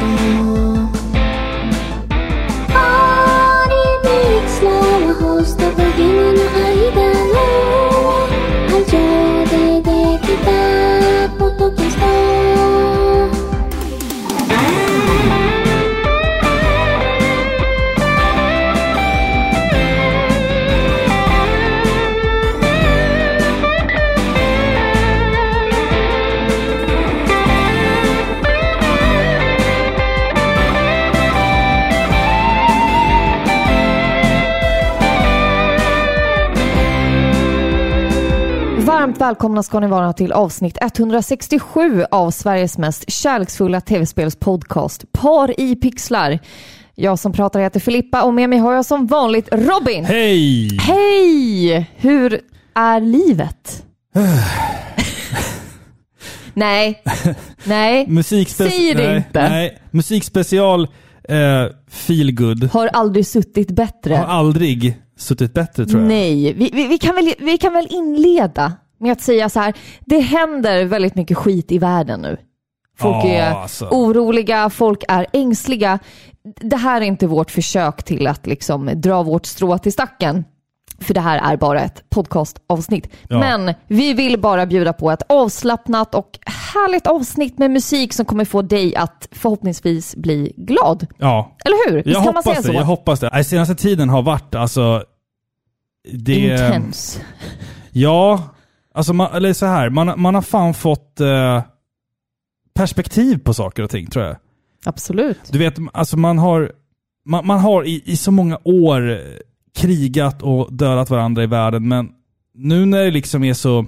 amor. Varmt välkomna ska ni vara till avsnitt 167 av Sveriges mest kärleksfulla tv-spelspodcast Par i pixlar. Jag som pratar heter Filippa och med mig har jag som vanligt Robin. Hej! Hej! Hur är livet? nej, nej, Musikspec- Säg det nej, inte. Nej, musikspecial eh, Feel Good har aldrig suttit bättre. har aldrig suttit bättre tror jag. Nej, vi, vi, vi, kan väl, vi kan väl inleda med att säga så här. Det händer väldigt mycket skit i världen nu. Folk är alltså. oroliga, folk är ängsliga. Det här är inte vårt försök till att liksom dra vårt strå till stacken. För det här är bara ett podcastavsnitt. Ja. Men vi vill bara bjuda på ett avslappnat och härligt avsnitt med musik som kommer få dig att förhoppningsvis bli glad. Ja, Eller hur? Visst jag kan man säga så? det. Jag hoppas det. Nej, senaste tiden har varit alltså... Det, Intens. Ja, alltså man, eller så här. Man, man har fan fått eh, perspektiv på saker och ting tror jag. Absolut. Du vet, alltså man har, man, man har i, i så många år krigat och dödat varandra i världen, men nu när det liksom är så,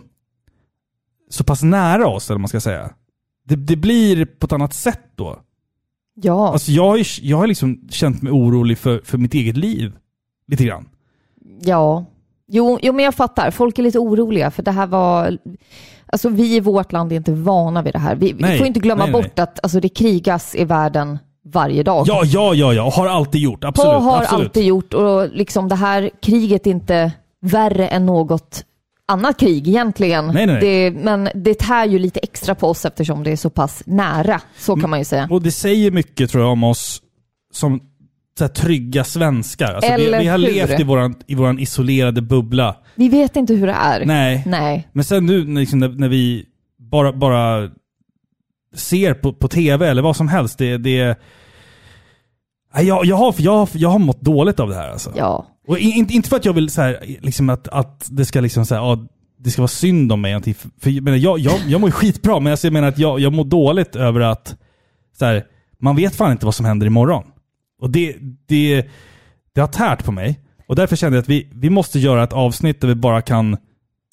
så pass nära oss, eller man ska säga, det, det blir på ett annat sätt då. Ja. Alltså jag har, jag har liksom känt mig orolig för, för mitt eget liv. Lite grann. Ja, jo, jo, men jag fattar. Folk är lite oroliga för det här var... Alltså vi i vårt land är inte vana vid det här. Vi, vi Nej, får inte glömma nej, nej. bort att alltså, det krigas i världen varje dag. Ja, ja, ja, ja. Har alltid gjort. Absolut. Har, har absolut. alltid gjort och liksom det här kriget är inte värre än något annat krig egentligen. Nej, nej, nej. Det, men det tär ju lite extra på oss eftersom det är så pass nära. Så kan man ju säga. Och det säger mycket tror jag om oss som så här, trygga svenskar. Alltså, vi, vi har hur? levt i våran, i våran isolerade bubbla. Vi vet inte hur det är. Nej. Nej. Men sen nu liksom, när, när vi bara, bara ser på, på tv eller vad som helst, det... det jag, jag, har, jag, jag har mått dåligt av det här alltså. Ja. Och in, inte- inte för att jag vill så här, liksom att, att det ska liksom så här, ja, det ska vara synd om mig. För, för jag, menar, jag, jag, jag mår ju skitbra, men alltså, jag menar att jag, jag mår dåligt över att så här, man vet fan inte vad som händer imorgon. Och det, det, det har tärt på mig. Och därför kände jag att vi, vi måste göra ett avsnitt där vi bara kan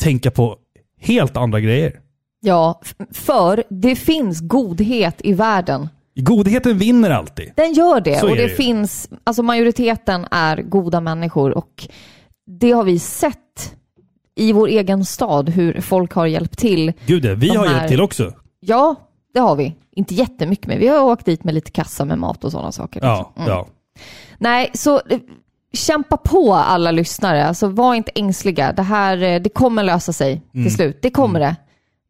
tänka på helt andra grejer. Ja, för det finns godhet i världen. Godheten vinner alltid. Den gör det Så och det, det finns, alltså majoriteten är goda människor och det har vi sett i vår egen stad hur folk har hjälpt till. Gud ja, vi De har här- hjälpt till också. Ja, det har vi. Inte jättemycket men vi har åkt dit med lite kassa med mat och sådana saker. Ja. Mm. ja. Nej, så eh, kämpa på alla lyssnare. Alltså var inte ängsliga. Det här, eh, det kommer lösa sig Mm. till slut. Det kommer det.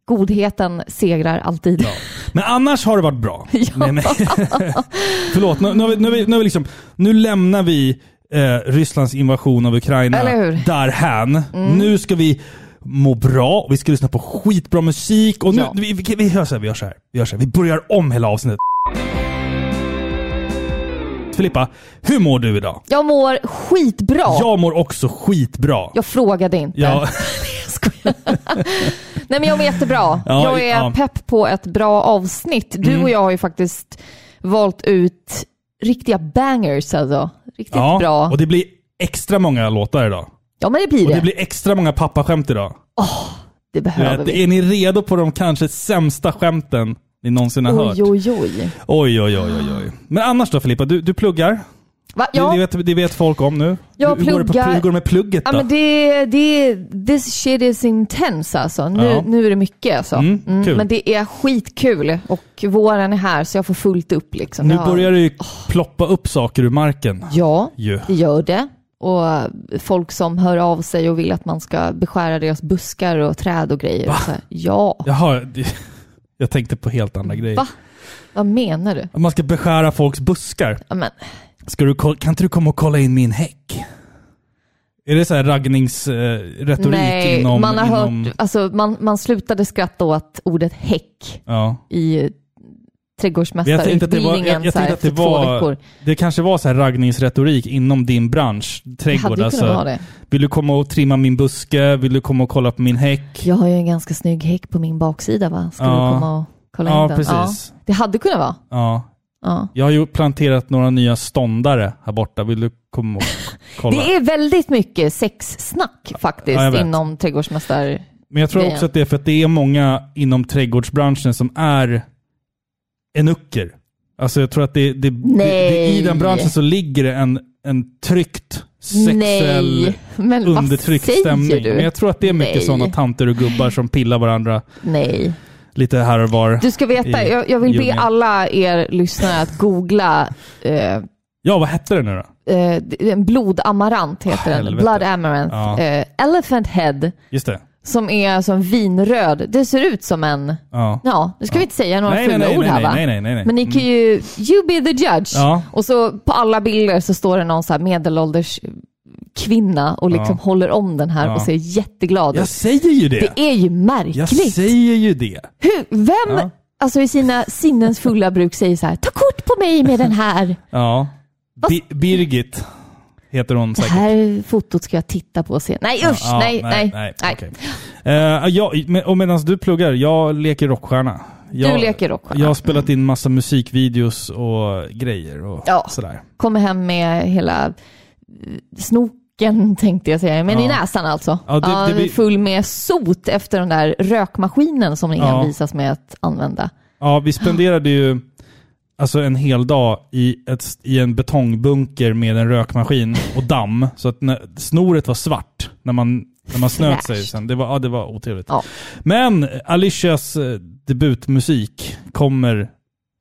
Godheten segrar alltid. Ja. Men annars har det varit bra. Ja. Nej, men- Förlåt, nu, vi, liksom, nu lämnar vi eh, Rysslands invasion av Ukraina hur? Mm. därhän. Nu ska vi må bra, vi ska lyssna på skitbra musik och nu, Ja. vi, vi, vi, gör så här, vi gör så här. Vi gör så här. Vi börjar om hela avsnittet. Filippa, hur mår du idag? Jag mår skitbra. Jag mår också skitbra. Jag frågade inte. Ja. Nej men jag mår jättebra. Ja, jag är ja. Mm. pepp på ett bra avsnitt. Du och jag har ju faktiskt valt ut riktiga bangers alltså. Riktigt ja. bra. och det blir extra många låtar idag. Ja men det blir Och det. det blir extra många pappaskämt idag. det Du behöver vet, vi. är ni redo på de kanske sämsta skämten ni någonsin har hört? Oj oj oj. Oj, oj, oj. Men annars då Filippa, du, du pluggar. Va? Det, Ja, det, vet, det vet folk om nu. Jag hur, hur, går det på, pluggar- hur går det med plugget ja då? men det, det, this shit is intense alltså. Nu, Ja. nu är det mycket alltså. Mm, kul. Men det är skitkul och våren är här så jag får fullt upp liksom. nu har- börjar det ju ploppa upp saker ur marken. Ja, Ju. det gör det. Och folk som hör av sig och vill att man ska beskära deras buskar och träd och grejer. Va? Så här, ja. Jaha, det, jag tänkte på helt andra grejer. Va? Vad menar du? Att man ska beskära folks buskar. Ja, men, Ska du, kan inte du komma och kolla in min häck? Är det så här raggningsretorik eh, nej, inom... man har inom, hört, alltså man, man slutade skratta åt ordet häck Ja. i Men Jag tänkte att det var, trädgårdsmästarutbildningen jag, jag så här det för två var, veckor. det kanske var så här raggningsretorik inom din bransch, Det trädgård. hade ju Alltså, vara det. vill du komma och trimma min buske? Vill du komma och kolla på min häck? Jag har ju en ganska snygg häck på min baksida va? Ska Ja. du komma och kolla Ja, in den? precis. det hade kunnat vara. Ja. Ja. Jag har ju planterat några nya ståndare här borta. Vill du komma och kolla? Det är väldigt mycket sexsnack faktiskt Ja, inom trädgårdsmästar... Men jag tror också att det är för att det är många inom trädgårdsbranschen som är enucker. Alltså jag tror att det, det, det, i den branschen så ligger det en, en tryckt sexuell Nej, men undertryckt stämning. du? Men jag tror att det är mycket Nej. sådana tanter och gubbar som pillar varandra Nej. lite här och var. Du ska veta, i jag, jag vill be alla er lyssnare att googla eh, Ja, vad hette det nu då? eh, en blodamarant heter den. Helvete. Blood amaranth. Ja. Eh, elephant head. Just det. Som är som vinröd. Det ser ut som en... Ja. Ja, nu ska vi inte säga några Nej, fula nej, ord här va? nej, nej, nej, nej. Men ni kan ju... You be the judge. Ja. Och så på alla bilder så står det någon så här medelålders kvinna och liksom Ja. håller om den här Ja. och ser jätteglad Jag ut. säger ju det. Det är ju Jag märkligt. säger ju det. Hur, vem, Ja. alltså i sina sinnens fulla bruk säger så här, ta kort på mig med den här. Ja. Bi- Birgit heter hon Det säkert. här fotot ska jag titta på och se. Nej usch, Ja, nej, nej. nej, nej. okej. Eh, jag, och medan du pluggar, jag leker rockstjärna. Jag, Du leker rockstjärna. Jag har spelat in massa musikvideos och grejer och Ja. sådär. Kommer hem med hela eh, snoken tänkte jag säga, men i Ja. näsan alltså. Ja, det- det blir- Full med sot efter den där rökmaskinen som ni Ja. envisas med att använda. Ja, vi spenderade ju alltså en hel dag i, ett, i en betongbunker med en rökmaskin och damm. Så att när, snoret var svart när man, när man snöt sig sen. Det var, ja, det var otrevligt. Ja. Men Alicias eh, debutmusik kommer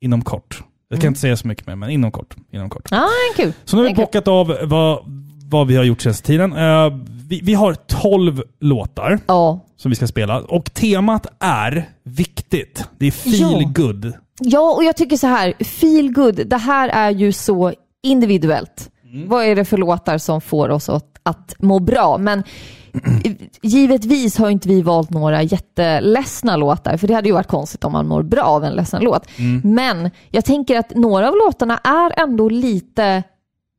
inom kort. Jag kan Mm. inte säga så mycket mer, men inom kort. Inom kort. Ja, kul. Så nu har vi bockat av vad, vad vi har gjort senaste tiden. Eh, vi, vi har 12 låtar Ja. som vi ska spela och temat är viktigt. Det är feel Ja. good. Ja, och jag tycker så här, feel good, det här är ju så individuellt. Mm. Vad är det för låtar som får oss att, att må bra? Men givetvis har inte vi valt några jätteledsna låtar, för det hade ju varit konstigt om man mår bra av en ledsen låt. Mm. Men jag tänker att några av låtarna är ändå lite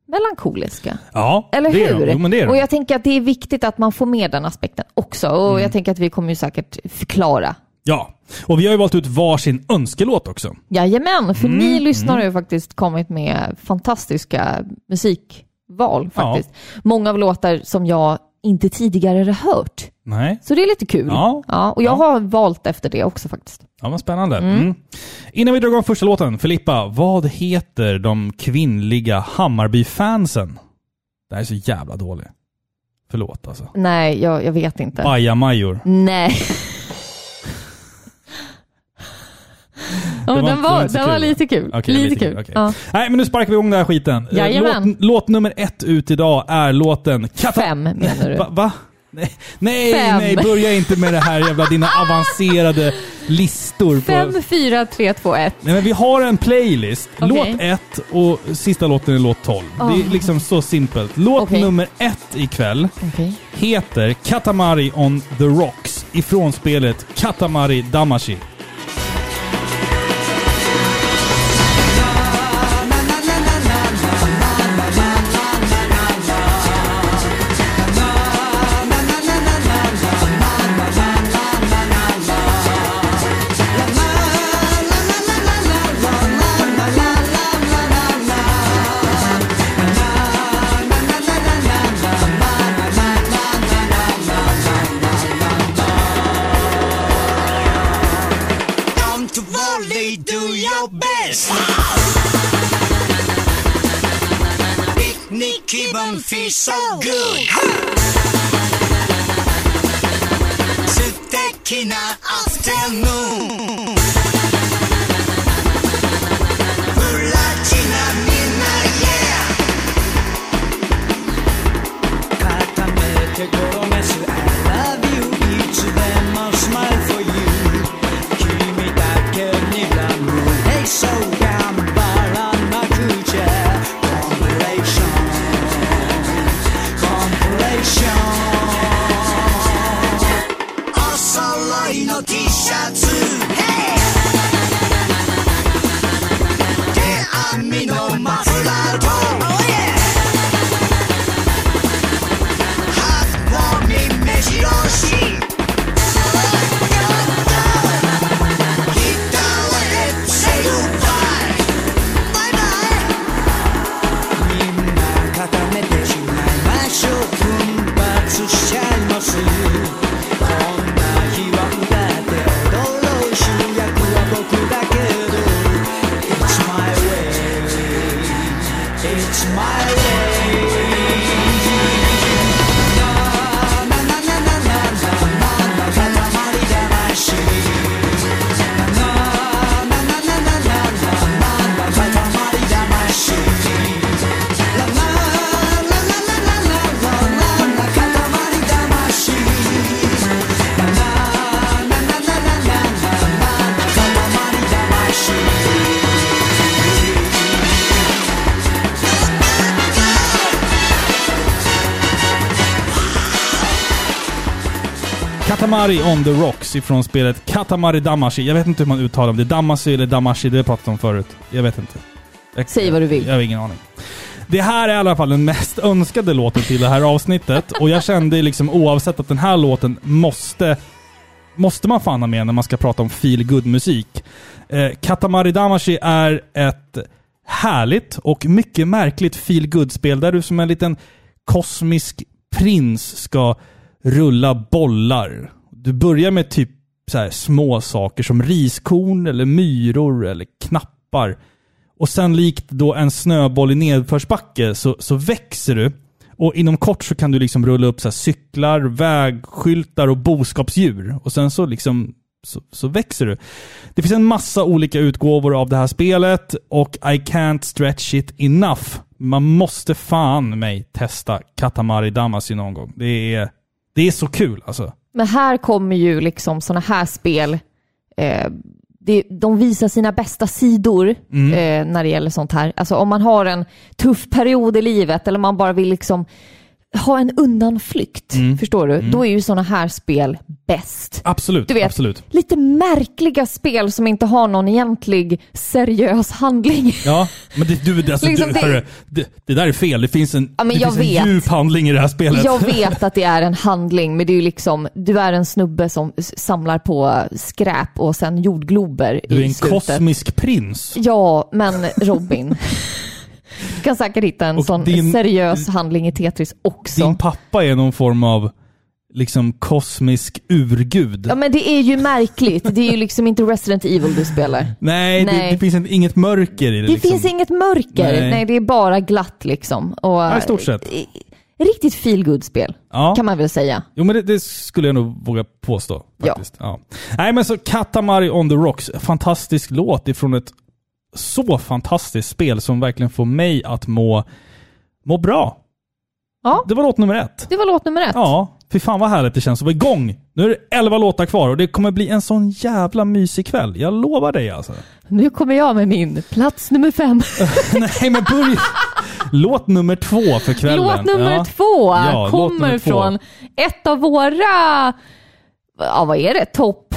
melankoliska. Ja, Eller det är hur? de. Jo, men det är de. och jag tänker att det är viktigt att man får med den aspekten också. Och Mm. jag tänker att vi kommer ju säkert förklara Ja, och vi har ju valt ut varsin önskelåt också. Jajamän, för Mm, ni lyssnare har ju faktiskt kommit med fantastiska musikval faktiskt. Många av låtar som jag inte tidigare har hört. Nej, Så det är lite kul. Ja. och jag Ja. har valt efter det också faktiskt. ja vad spännande. Mm. Innan vi drar igång första låten, Filippa, vad heter de kvinnliga Hammarby-fansen? Det här är så jävla dåligt. Förlåt alltså. Nej, jag, jag vet inte. Bajamajor. Nej. Ja, men var den var den var lite kul. Okej, lite, lite kul. kul, okej. Ja. Nej, men nu sparkar vi igång den här skiten. Eh, Jajamän. Låt, låt nummer ett ut idag är låten Kata... Fem menar du? Va? va? Nej, nej, nej, börja inte med det här jävla dina avancerade listor. På... Fem, fyra, tre, två, ett. Nej, men vi har en playlist. Okej. Låt ett och sista låten är låt 12. Det är Oh. liksom så simpelt. Låt Okej. nummer ett ikväll Okej. heter Katamari on the Rocks ifrån spelet Katamari Damacy. Katamari on the Rocks ifrån spelet Katamari Damashi. Jag vet inte hur man uttalar det. Damashi eller Damashi, det har jag pratat om förut. Jag vet inte. Jag, Säg vad du vill. Jag har ingen aning. Det här är i alla fall den mest önskade låten till det här avsnittet och jag kände liksom oavsett att den här låten måste måste man fan ha med när man ska prata om feel good musik eh, Katamari Damashi är ett härligt och mycket märkligt feel good spel där du som en liten kosmisk prins ska rulla bollar. Du börjar med typ så här små saker som riskorn eller myror eller knappar. Och sen likt då en snöboll i nedförsbacke så, så växer du. Och inom kort så kan du liksom rulla upp så här cyklar, vägskyltar och boskapsdjur. Och sen så liksom så, så växer du. Det finns en massa olika utgåvor av det här spelet och I can't stretch it enough. Man måste fan mig testa Katamari Damacy någon gång. Det är, det är så kul alltså. Men här kommer ju liksom sådana här spel, eh, det, de visar sina bästa sidor Mm. eh, när det gäller sånt här. Alltså om man har en tuff period i livet eller man bara vill liksom ha en undanflykt, Mm. förstår du? Då är ju sådana här spel bäst. Absolut, Du vet, absolut. lite märkliga spel som inte har någon egentlig seriös handling. Ja, men det, du, alltså, Liksom du, det- hörru, det, det där är fel. Det finns en, Ja, det finns en djup handling i det här spelet. Jag vet att det är en handling, men det är ju liksom, du är en snubbe som samlar på skräp och sen jordglober Du är en slutet. kosmisk prins. Ja, men Robin. Du kan säkert hitta en Och sån din- seriös handling i Tetris också. Din pappa är någon form av liksom kosmisk urgud. Ja, men det är ju märkligt. Det är ju liksom inte Resident Evil du spelar. Nej, Det, Nej. det finns en, inget mörker i det. Det liksom. finns inget mörker. Nej. Nej. det är bara glatt liksom. Och, Ja, i stort sett. eh, Riktigt feel spel Ja. kan man väl säga. Jo men det, det skulle jag nog våga påstå. Ja. Faktiskt. Ja. Nej men så Katamari on the Rocks, fantastisk låt ifrån ett så fantastiskt spel som verkligen får mig att må, må bra. Ja, Det var låt nummer ett. det var låt nummer ett. Ja, fy fan vad härligt det känns att vara igång. Nu är det 11 låtar kvar och det kommer bli en sån jävla mysig kväll. Jag lovar dig alltså. Nu kommer jag med min plats nummer fem. Nej men börja... Låt nummer två för kvällen. Låt nummer ja. två Ja, kommer nummer två. från ett av våra, ja vad är det, topp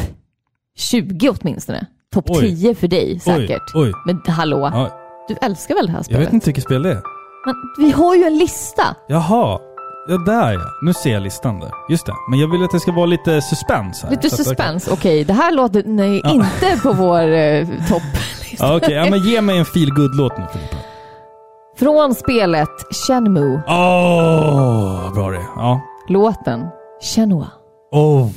20 åtminstone. Topp Oj. 10 för dig säkert. Oj, oj. Men hallå, Ja, du älskar väl det här jag spelet? vet inte vilket spel det är. Men vi har ju en lista. Jaha. Ja, där ja. Nu ser jag listan där. Just det. Men jag vill att det ska vara lite suspens här. Lite Så att- suspense. Okej, det här låter nej, Ja. inte på vår eh, topp. Ja, Okej, ja, men ge mig en feel good låt nu Filippa. Från spelet Shenmue, Åh, bra det. Ja. låten Shenua. Åh.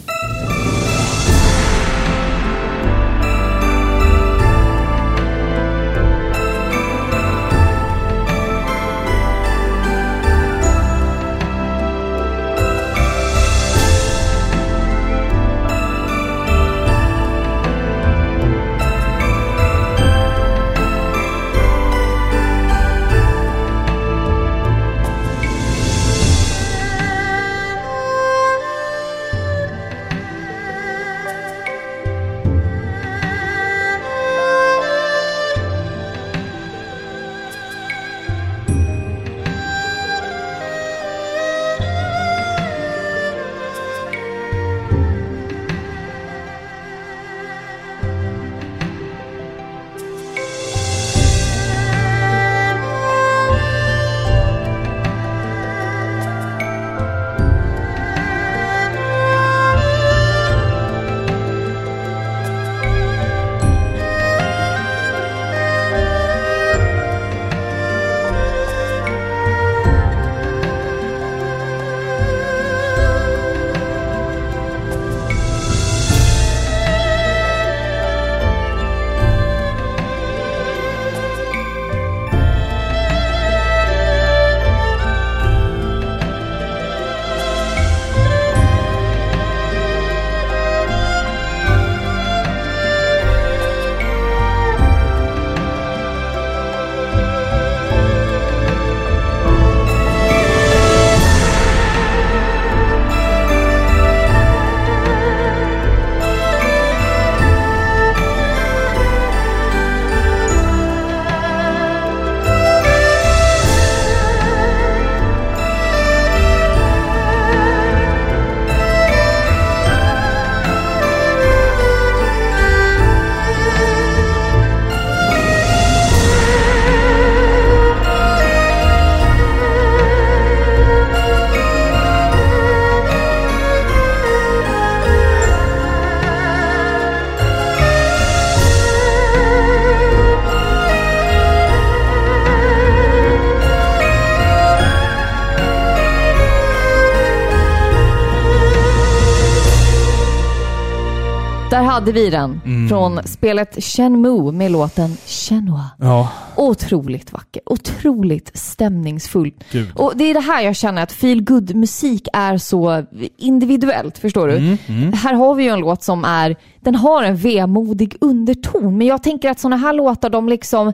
Hade vi den Mm. från spelet Shenmue med låten Shenhua. Ja, Otroligt vacker, otroligt stämningsfull. gud. Och det är det här jag känner att feel good musik är så individuellt, förstår du? Mm, Här har vi ju en låt som är, den har en vemodig underton, men jag tänker att sådana här låtar, de liksom,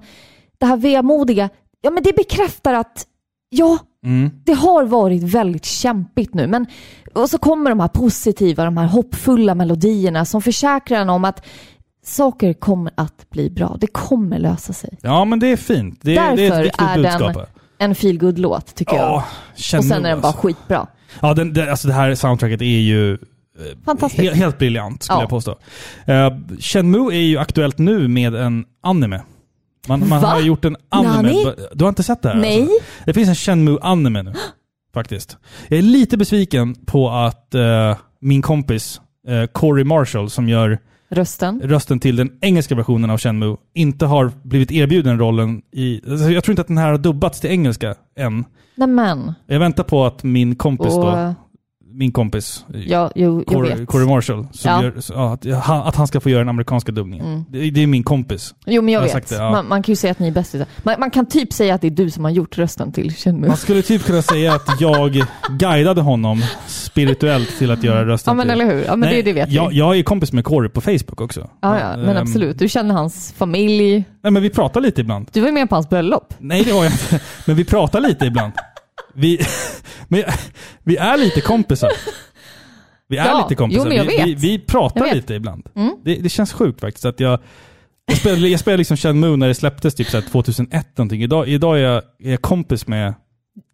det här vemodiga, ja men det bekräftar att, ja, Mm. det har varit väldigt kämpigt nu, men och så kommer de här positiva, de här hoppfulla melodierna som försäkrar en om att saker kommer att bli bra. Det kommer lösa sig. Ja, men det är fint. Det, är- det är Därför ett är den budskap. en feel good låt tycker jag. Ja, Och sen är den bara alltså. skitbra. Ja, den, den, alltså det här soundtracket är ju Fantastiskt. he, helt briljant, skulle Ja. jag påstå. Uh, Shenmue är ju aktuellt nu med en anime. Man, man har gjort en anime. Nani? Du har inte sett det här? Nej. Alltså? Det finns en Shenmue-anime nu, faktiskt. Jag är lite besviken på att eh, min kompis uh, Corey Marshall, som gör Rösten. rösten till den engelska versionen av Shenmue, inte har blivit erbjuden rollen i... Alltså jag tror inte att den här har dubbats till engelska än. Nämen. Jag väntar på att min kompis Och, då, min kompis, ja, jo, Corey. Corey Marshall, Ja. gör, att, han, att han ska få göra den amerikanska dubbningen. Mm. Det, det är min kompis. Jo, men jag Jag vet. det, ja. man, man kan ju säga att ni är bästisar. Man, man kan typ säga att det är du som har gjort rösten till Shenmue. Man skulle typ kunna säga att jag guidade honom spirituellt till att göra rösten Ja, men till... eller hur? Ja, men det, det vet jag, vi. jag är kompis med Corey på Facebook också. Ja, ja, men Ehm, absolut. Du känner hans familj. Nej, men vi pratar lite ibland. Du var ju med på hans bröllop. Nej, det var jag inte. Men vi pratar lite ibland. Vi, men, vi är lite kompisar. Vi är Ja, lite kompisar. jo, men jag vi, vi, vet. vi pratar vet. lite ibland. Mm. Det, det känns sjukt faktiskt att jag... Jag spelade, jag spelade liksom Shenmue när det släpptes typ så här 2001 någonting. Idag, idag är, jag, är jag kompis med...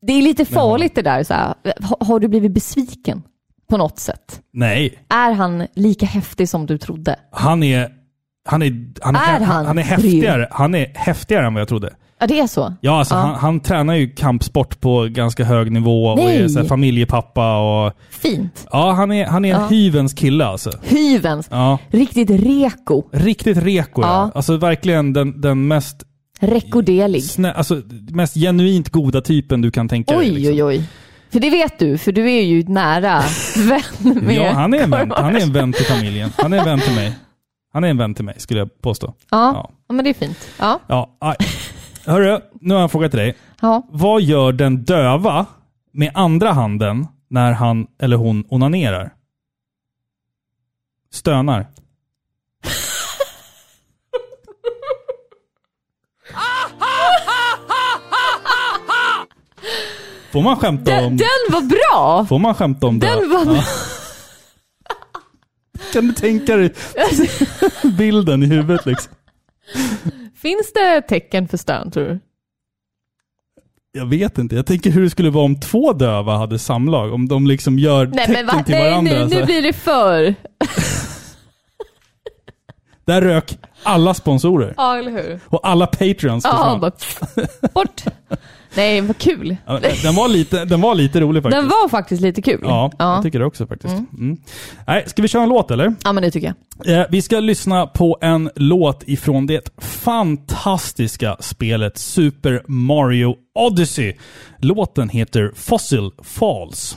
Det är lite farligt det där. Så här. Har, har du blivit besviken på något sätt? Nej, Är han lika häftig som du trodde? han är... Han är, han är, Är han, han är häftigare, han är häftigare än vad jag trodde. Ja, det är så? Ja, alltså Ja. Han, han tränar ju kampsport på ganska hög nivå och Nej. är så familjepappa och... Fint. Ja, han är, han är en Ja. hyvens kille alltså. Hyvens. Ja, Riktigt reko. riktigt reko ja. Ja. Alltså verkligen den, den mest, Rekorderlig. snä, alltså, mest genuint goda typen du kan tänka dig. Oj, liksom. oj, oj. För det vet du, för du är ju nära vän med Ja, han är, en vän, han är en vän till familjen. Han är en vän till mig. Han är en vän till mig, skulle jag påstå. Ja, Ja. ja. men det är fint. Ja. Ja, aj. Hörru, nu har jag en fråga till dig. ja. Vad gör den döva med andra handen när han eller hon onanerar? Stönar. Får man skämta Den, om, den var bra! får man skämta om Den dö- var bra. Kan du tänka dig bilden i huvudet liksom? Finns det tecken för stön tror du? Jag vet inte. Jag tänker hur det skulle vara om två döva hade samlag. Om de liksom gör Nej tecken men va? till Nej, varandra. nu, så- nu blir det för. Där rök alla sponsorer. Ja, eller hur? Och alla patreons Ja, bara, bort. Nej, vad kul. Ja, den, var lite, den var lite rolig faktiskt. Den var faktiskt lite kul. Ja, ja. jag tycker det också faktiskt. Mm. Nej, ska vi köra en låt eller? ja men det tycker jag. Eh, vi ska lyssna på en låt ifrån det fantastiska spelet Super Mario Odyssey. Låten heter Fossil Falls.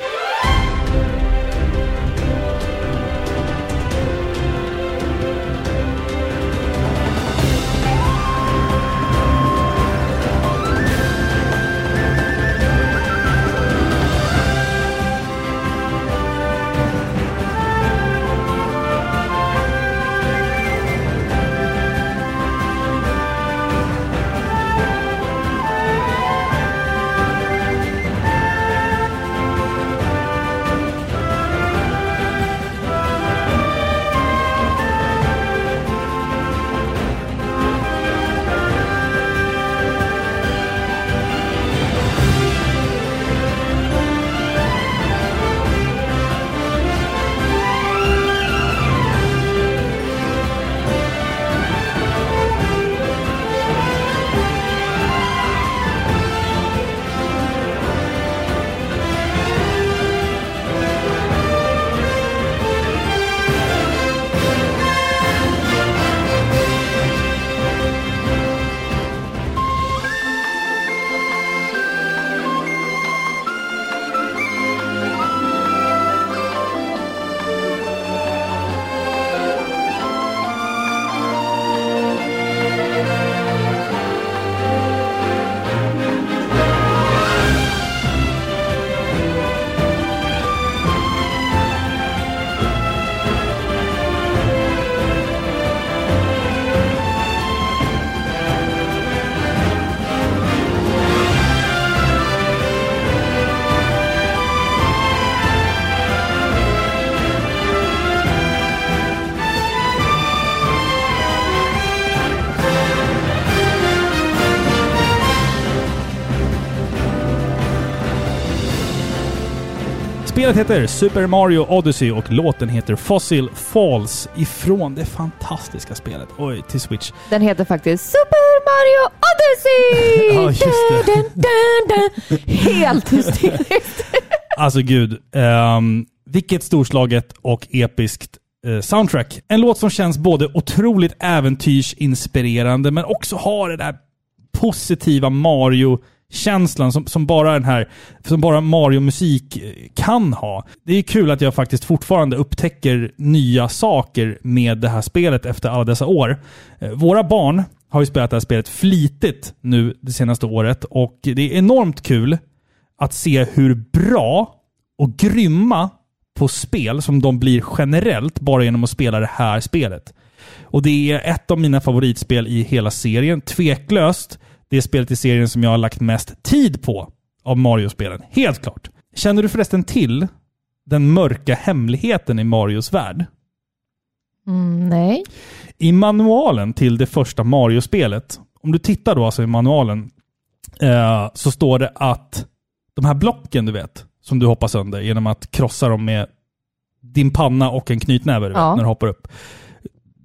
Spelet heter Super Mario Odyssey och låten heter Fossil Falls ifrån det fantastiska spelet. Oj, till Switch. Den heter faktiskt Super Mario Odyssey! Ja, just det. Dun, dun, dun. Helt hysteriskt. Alltså gud. Um, vilket storslaget och episkt eh, soundtrack. En låt som känns både otroligt äventyrsinspirerande men också har den där positiva Känslan som, som bara den här, som bara Mario-musik eh, kan ha. Det är kul att jag faktiskt fortfarande upptäcker nya saker med det här spelet efter alla dessa år. Eh, våra barn har ju spelat det här spelet flitigt nu det senaste året och det är enormt kul att se hur bra och grymma på spel som de blir generellt bara genom att spela det här spelet. Och det är ett av mina favoritspel i hela serien. Tveklöst det spelet i serien som jag har lagt mest tid på av Mario-spelen. Helt klart. Känner du förresten till den mörka hemligheten i Marios värld? Mm, nej. I manualen till det första Mario-spelet, om du tittar då alltså i manualen, eh, så står det att de här blocken du vet, som du hoppar sönder genom att krossa dem med din panna och en knytnäve du vet, Ja. när du hoppar upp.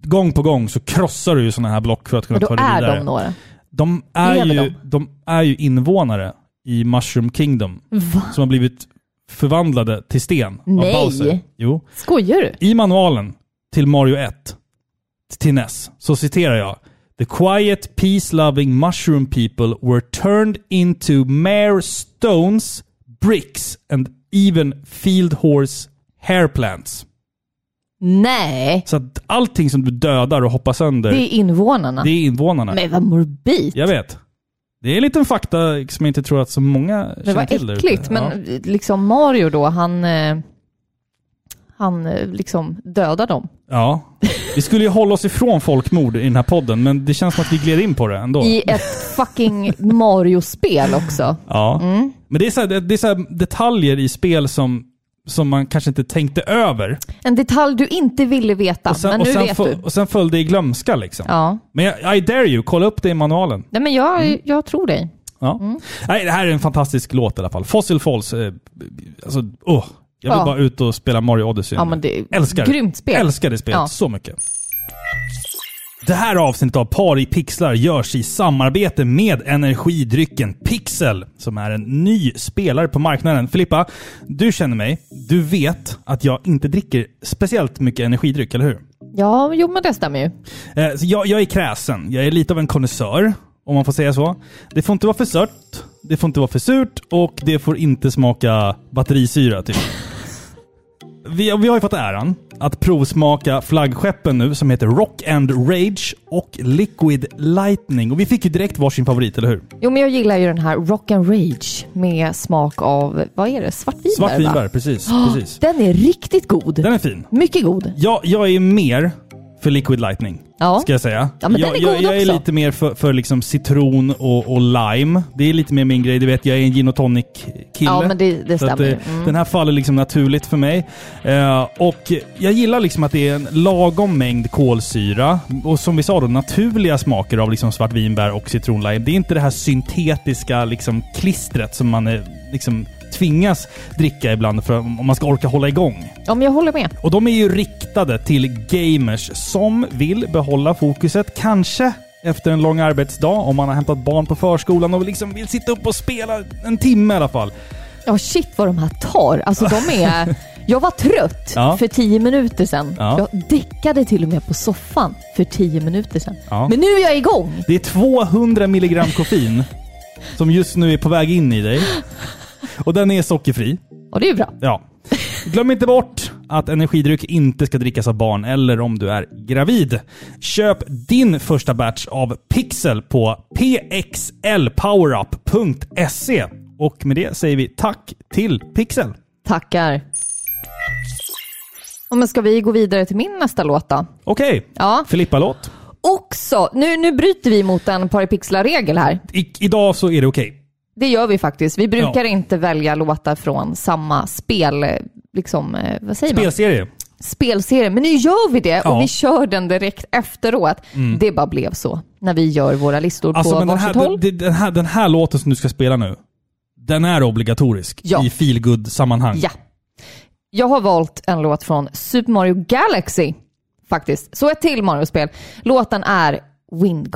Gång på gång så krossar du ju sådana här block för att kunna då ta dig är vidare. de några. De är, ju, de är ju invånare i Mushroom Kingdom Va? som har blivit förvandlade till sten Nej. av Bowser. Jo. Skojar du? I manualen till Mario 1, till NES, så citerar jag The quiet, peace-loving mushroom people were turned into mere stones, bricks and even field horse hair plants. Nej. Så att allting som du dödar och hoppar sönder, Det är invånarna. det är invånarna. Men vad morbid. Jag vet. Det är en liten fakta som jag inte tror att så många Det känner var till. där äckligt, ute. men liksom Mario då, han... eh, Han eh, liksom dödar dem. Ja. Vi skulle ju hålla oss ifrån folkmord i den här podden, men det känns som att vi gled in på det ändå. I ett fucking Mario-spel också. Ja. Mm. Men det är, så här, det det är så här detaljer i spel som, som man kanske inte tänkte över. En detalj du inte ville veta, sen, men nu sen, vet du. och sen föll det i glömska liksom. Ja. Men jag, I dare you, kolla upp det i manualen. Nej, men jag, Mm. jag tror dig. Ja. Mm. Nej, det här är en fantastisk låt i alla fall. Fossil Falls. Eh, alltså, åh. Jag vill Ja. bara ut och spela Mario Odyssey. Ja, men det Älskar. grymt spel. Älskar det spelet Ja. så mycket. Det här avsnittet av Par i pixlar görs i samarbete med energidrycken Pixel, som är en ny spelare på marknaden. Filippa, du känner mig. Du vet att jag inte dricker speciellt mycket energidryck, eller hur? Ja, jo men det stämmer ju. Eh, så jag, jag är kräsen. Jag är lite av en konnässör, om man får säga så. Det får inte vara för sött, det får inte vara för surt och det får inte smaka batterisyra, typ. Vi, vi har ju fått äran att provsmaka flaggskeppen nu som heter Rock and Rage och Liquid Lightning. Och vi fick ju direkt varsin favorit, eller hur? Jo, men jag gillar ju den här Rock and Rage med smak av, vad är det, svartvinbär? va? Svartvinbär, precis. precis. Den är riktigt god. Den är fin. Mycket god. Jag, jag är mer för Liquid Lightning. Ja. Ska jag säga. Ja, men den jag, är jag, god jag är också. lite mer för, för liksom citron och, och lime. Det är lite mer min grej. Du vet, jag är en gin och tonic kille. Ja, men det, det Så att, stämmer. eh, Mm. Den här faller liksom naturligt för mig. Eh, och jag gillar liksom att det är en lagom mängd kolsyra. Och som vi sa då, naturliga smaker av liksom svartvinbär och citronlime. Det är inte det här syntetiska liksom klistret som man eh, liksom tvingas dricka ibland för om man ska orka hålla igång. Ja, men jag håller med. Och de är ju riktade till gamers som vill behålla fokuset, kanske efter en lång arbetsdag, om man har hämtat barn på förskolan och liksom vill sitta upp och spela en timme i alla fall. Ja, shit vad de här tar. Alltså de är... Jag var trött Ja. för tio minuter sedan. Ja. Jag däckade till och med på soffan för tio minuter sedan. Ja. Men nu är jag igång! Det är 200 milligram koffein som just nu är på väg in i dig. Och den är sockerfri. Och det är ju bra. Ja. Glöm inte bort att energidryck inte ska drickas av barn eller om du är gravid. Köp din första batch av Pixel på pxlpowerup.se. Och med det säger vi tack till Pixel. Tackar. Ja, men ska vi gå vidare till min nästa låt då? Okej, Ja. Filippa-låt. Också, nu, nu bryter vi mot en paripixlar-regel här. I, idag så är det okej. Det gör vi faktiskt. Vi brukar Ja. inte välja låtar från samma spel, eh, liksom, eh, vad säger man? Spelserie. Spelserie. Men nu gör vi det Ja. Mm. och vi kör den direkt efteråt. Det bara blev så när vi gör våra listor Alltså, på men den, här, håll. den, den, här, den här låten som du ska spela nu, den är obligatorisk Ja. i feelgood sammanhang Ja. Jag har valt en låt från Super Mario Galaxy faktiskt. Så ett till Mario-spel. Låten är Wind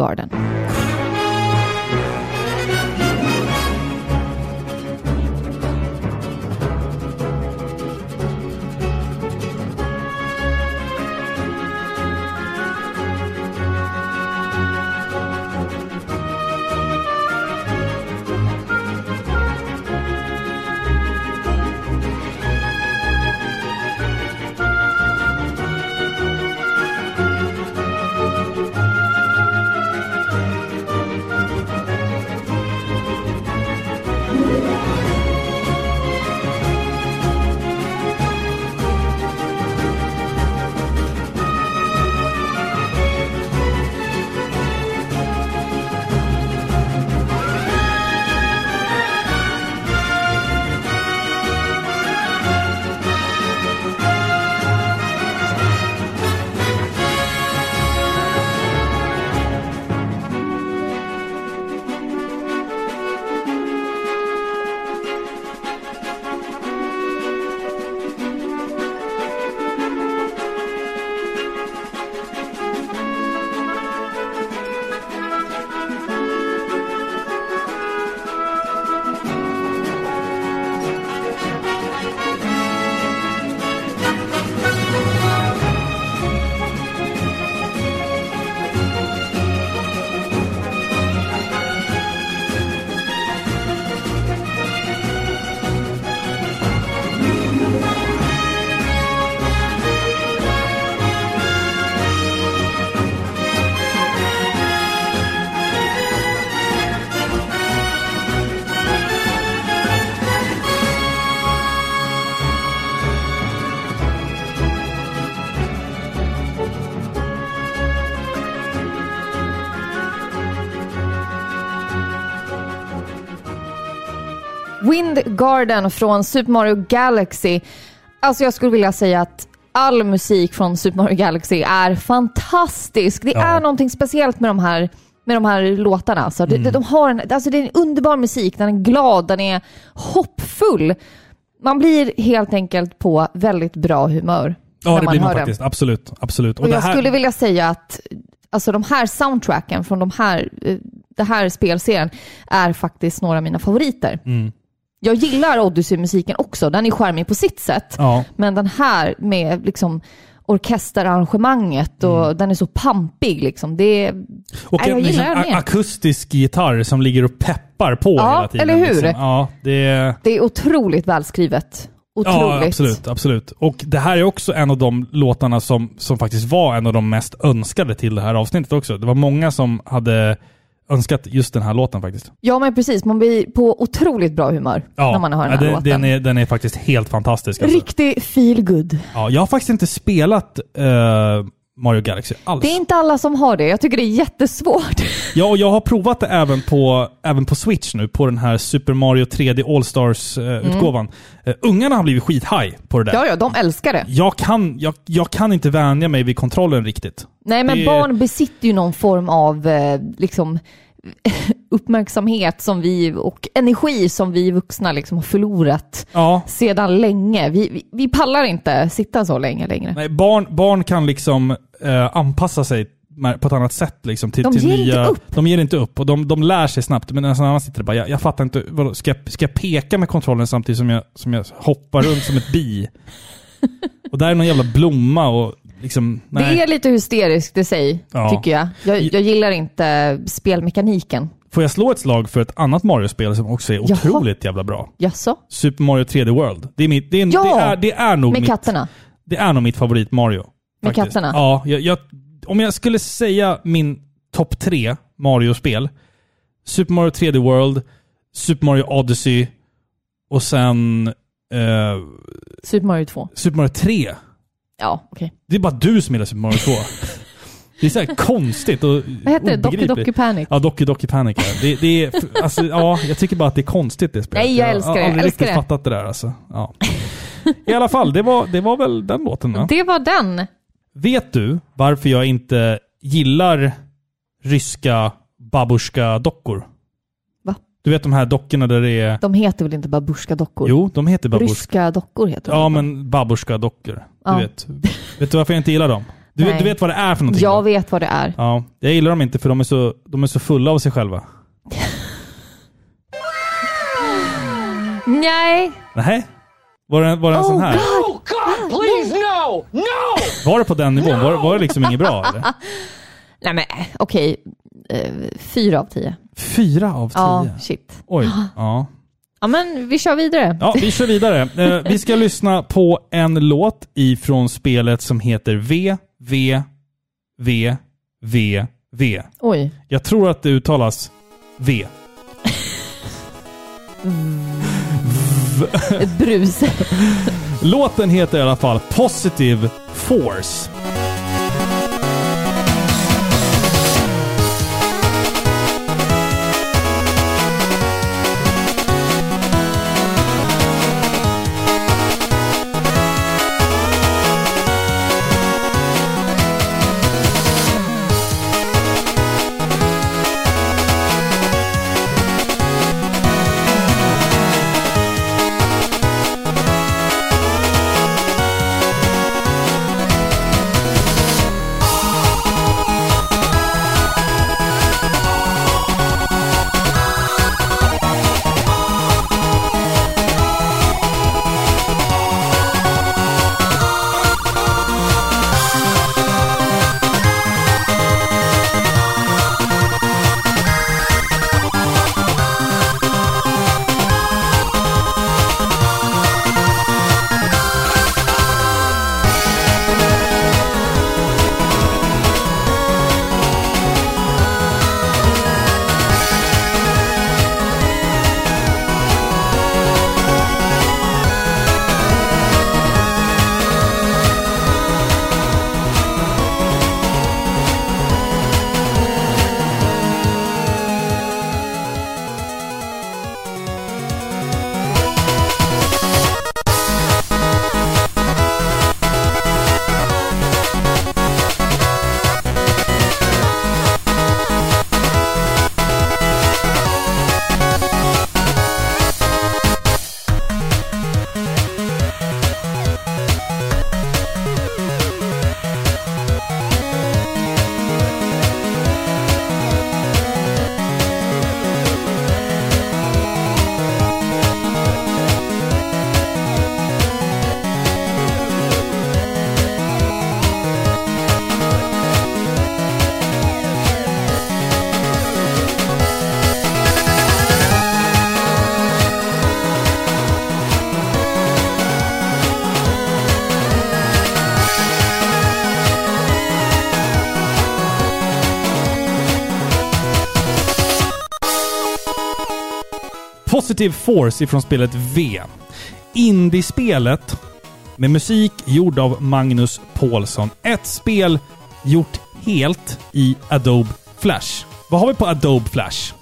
Garden. Wind Garden från Super Mario Galaxy. Alltså jag skulle vilja säga att all musik från Super Mario Galaxy är fantastisk. Det Ja. är någonting speciellt med de här, med de här låtarna. Alltså. De, de har en, alltså det är en underbar musik, den är glad, den är hoppfull. Man blir helt enkelt på väldigt bra humör Ja, det man blir man hör den. faktiskt. Absolut. absolut. Och det jag här- skulle vilja säga att alltså, de här soundtracken från de här, eh, det här spelserien är faktiskt några av mina favoriter. Mm. Jag gillar Odyssey-musiken också, den är charmig på sitt sätt. Ja. Men den här med liksom orkesterarrangemanget och Mm. den är så pampig liksom. Det är, Och en liksom, akustisk gitarr som ligger och peppar på Ja, hela tiden. eller hur? Liksom. Ja, det det är otroligt välskrivet. Otroligt. Ja, absolut, absolut. Och det här är också en av de låtarna som, som faktiskt var en av de mest önskade till det här avsnittet också. Det var många som hade önskat just den här låten faktiskt. Ja, men precis. Man blir på otroligt bra humör Ja, när man hör den ja, här den, låten. den, är, den är faktiskt helt fantastisk. Alltså. Riktig feel good. Ja, jag har faktiskt inte spelat eh, Mario Galaxy alls. Det är inte alla som har det. Jag tycker det är jättesvårt. Ja, och jag har provat det även på, även på Switch nu, på den här Super Mario 3D All-Stars-utgåvan. Eh, ungarna har blivit skithaj på det där. Mm. Ja, ja, de älskar det. Jag, kan, jag, jag kan inte vänja mig vid kontrollen riktigt. Nej, men Det- barn besitter ju någon form av eh, liksom uppmärksamhet som vi och energi som vi vuxna liksom har förlorat Ja, sedan länge. Vi, vi, vi pallar inte sitta så länge längre. Nej, barn, barn kan liksom eh, anpassa sig på ett annat sätt. Liksom, till, De till ger nya, inte upp. De ger inte upp och de, de lär sig snabbt. Men nästan annan sitter det bara, jag, jag fattar inte, vadå, ska, jag, ska jag peka med kontrollen samtidigt som jag, som jag hoppar runt som ett bi? Och där är någon jävla blomma och liksom. Det är lite hysteriskt i sig, Ja. tycker jag. jag. Jag gillar inte spelmekaniken. Får jag slå ett slag för ett annat Mario-spel som också är Jaha. otroligt jävla bra? Jaså? Super Mario 3D World. Det är, mitt, det är, en- Ja! det är, det är nog Med mitt, katterna? Det är nog mitt favorit Mario. Med faktiskt. katterna? Ja, jag, jag, om jag skulle säga min topp tre Mario-spel. Super Mario 3D World, Super Mario Odyssey och sen eh, Super Mario 2? Super Mario 3. Ja, okej. Det är bara du som gillar Super Mario 2. det är så här konstigt och Vad heter det? Doki. Doki Panic? Ja, Doki Doki Panic. Ja. Det, det är, alltså, ja, jag tycker bara att det är konstigt det spelet. Nej, jag älskar det. har aldrig Jag riktigt det. fattat det där alltså. Ja. I alla fall, det var, det var väl den låten va? Det var den. Vet du varför jag inte gillar ryska babushka-dockor? Va? Du vet de här dockorna där det är... De heter väl inte babushka-dockor? Jo, de heter babushka. Ryska dockor heter de. Ja, men babushka-dockor. Du Ja. vet. Vet du varför jag inte gillar dem? Du, vet- du vet vad det är för någonting? Jag va? vet vad det är. Ja, jag gillar dem inte för de är så, de är så fulla av sig själva. Nej. Nej. Var det, var det en sån här? Oh God, please no! No! Var det på den nivån? Var, var det liksom inget bra eller? Nej men okej. Eh, fyra av tio. Fyra av tio? Ja, shit. Oj. Ja. Ja men vi kör vidare. ja, vi kör vidare. Eh, vi ska lyssna på en låt ifrån spelet som heter V, V, V, V, V. Oj. Jag tror att det uttalas V. Ett brus. Låten heter i alla fall Positive Force. Positive Force ifrån spelet V. Indiespelet med musik gjord av Magnus Paulsson. Ett spel gjort helt i Adobe Flash. Vad har vi på Adobe Flash?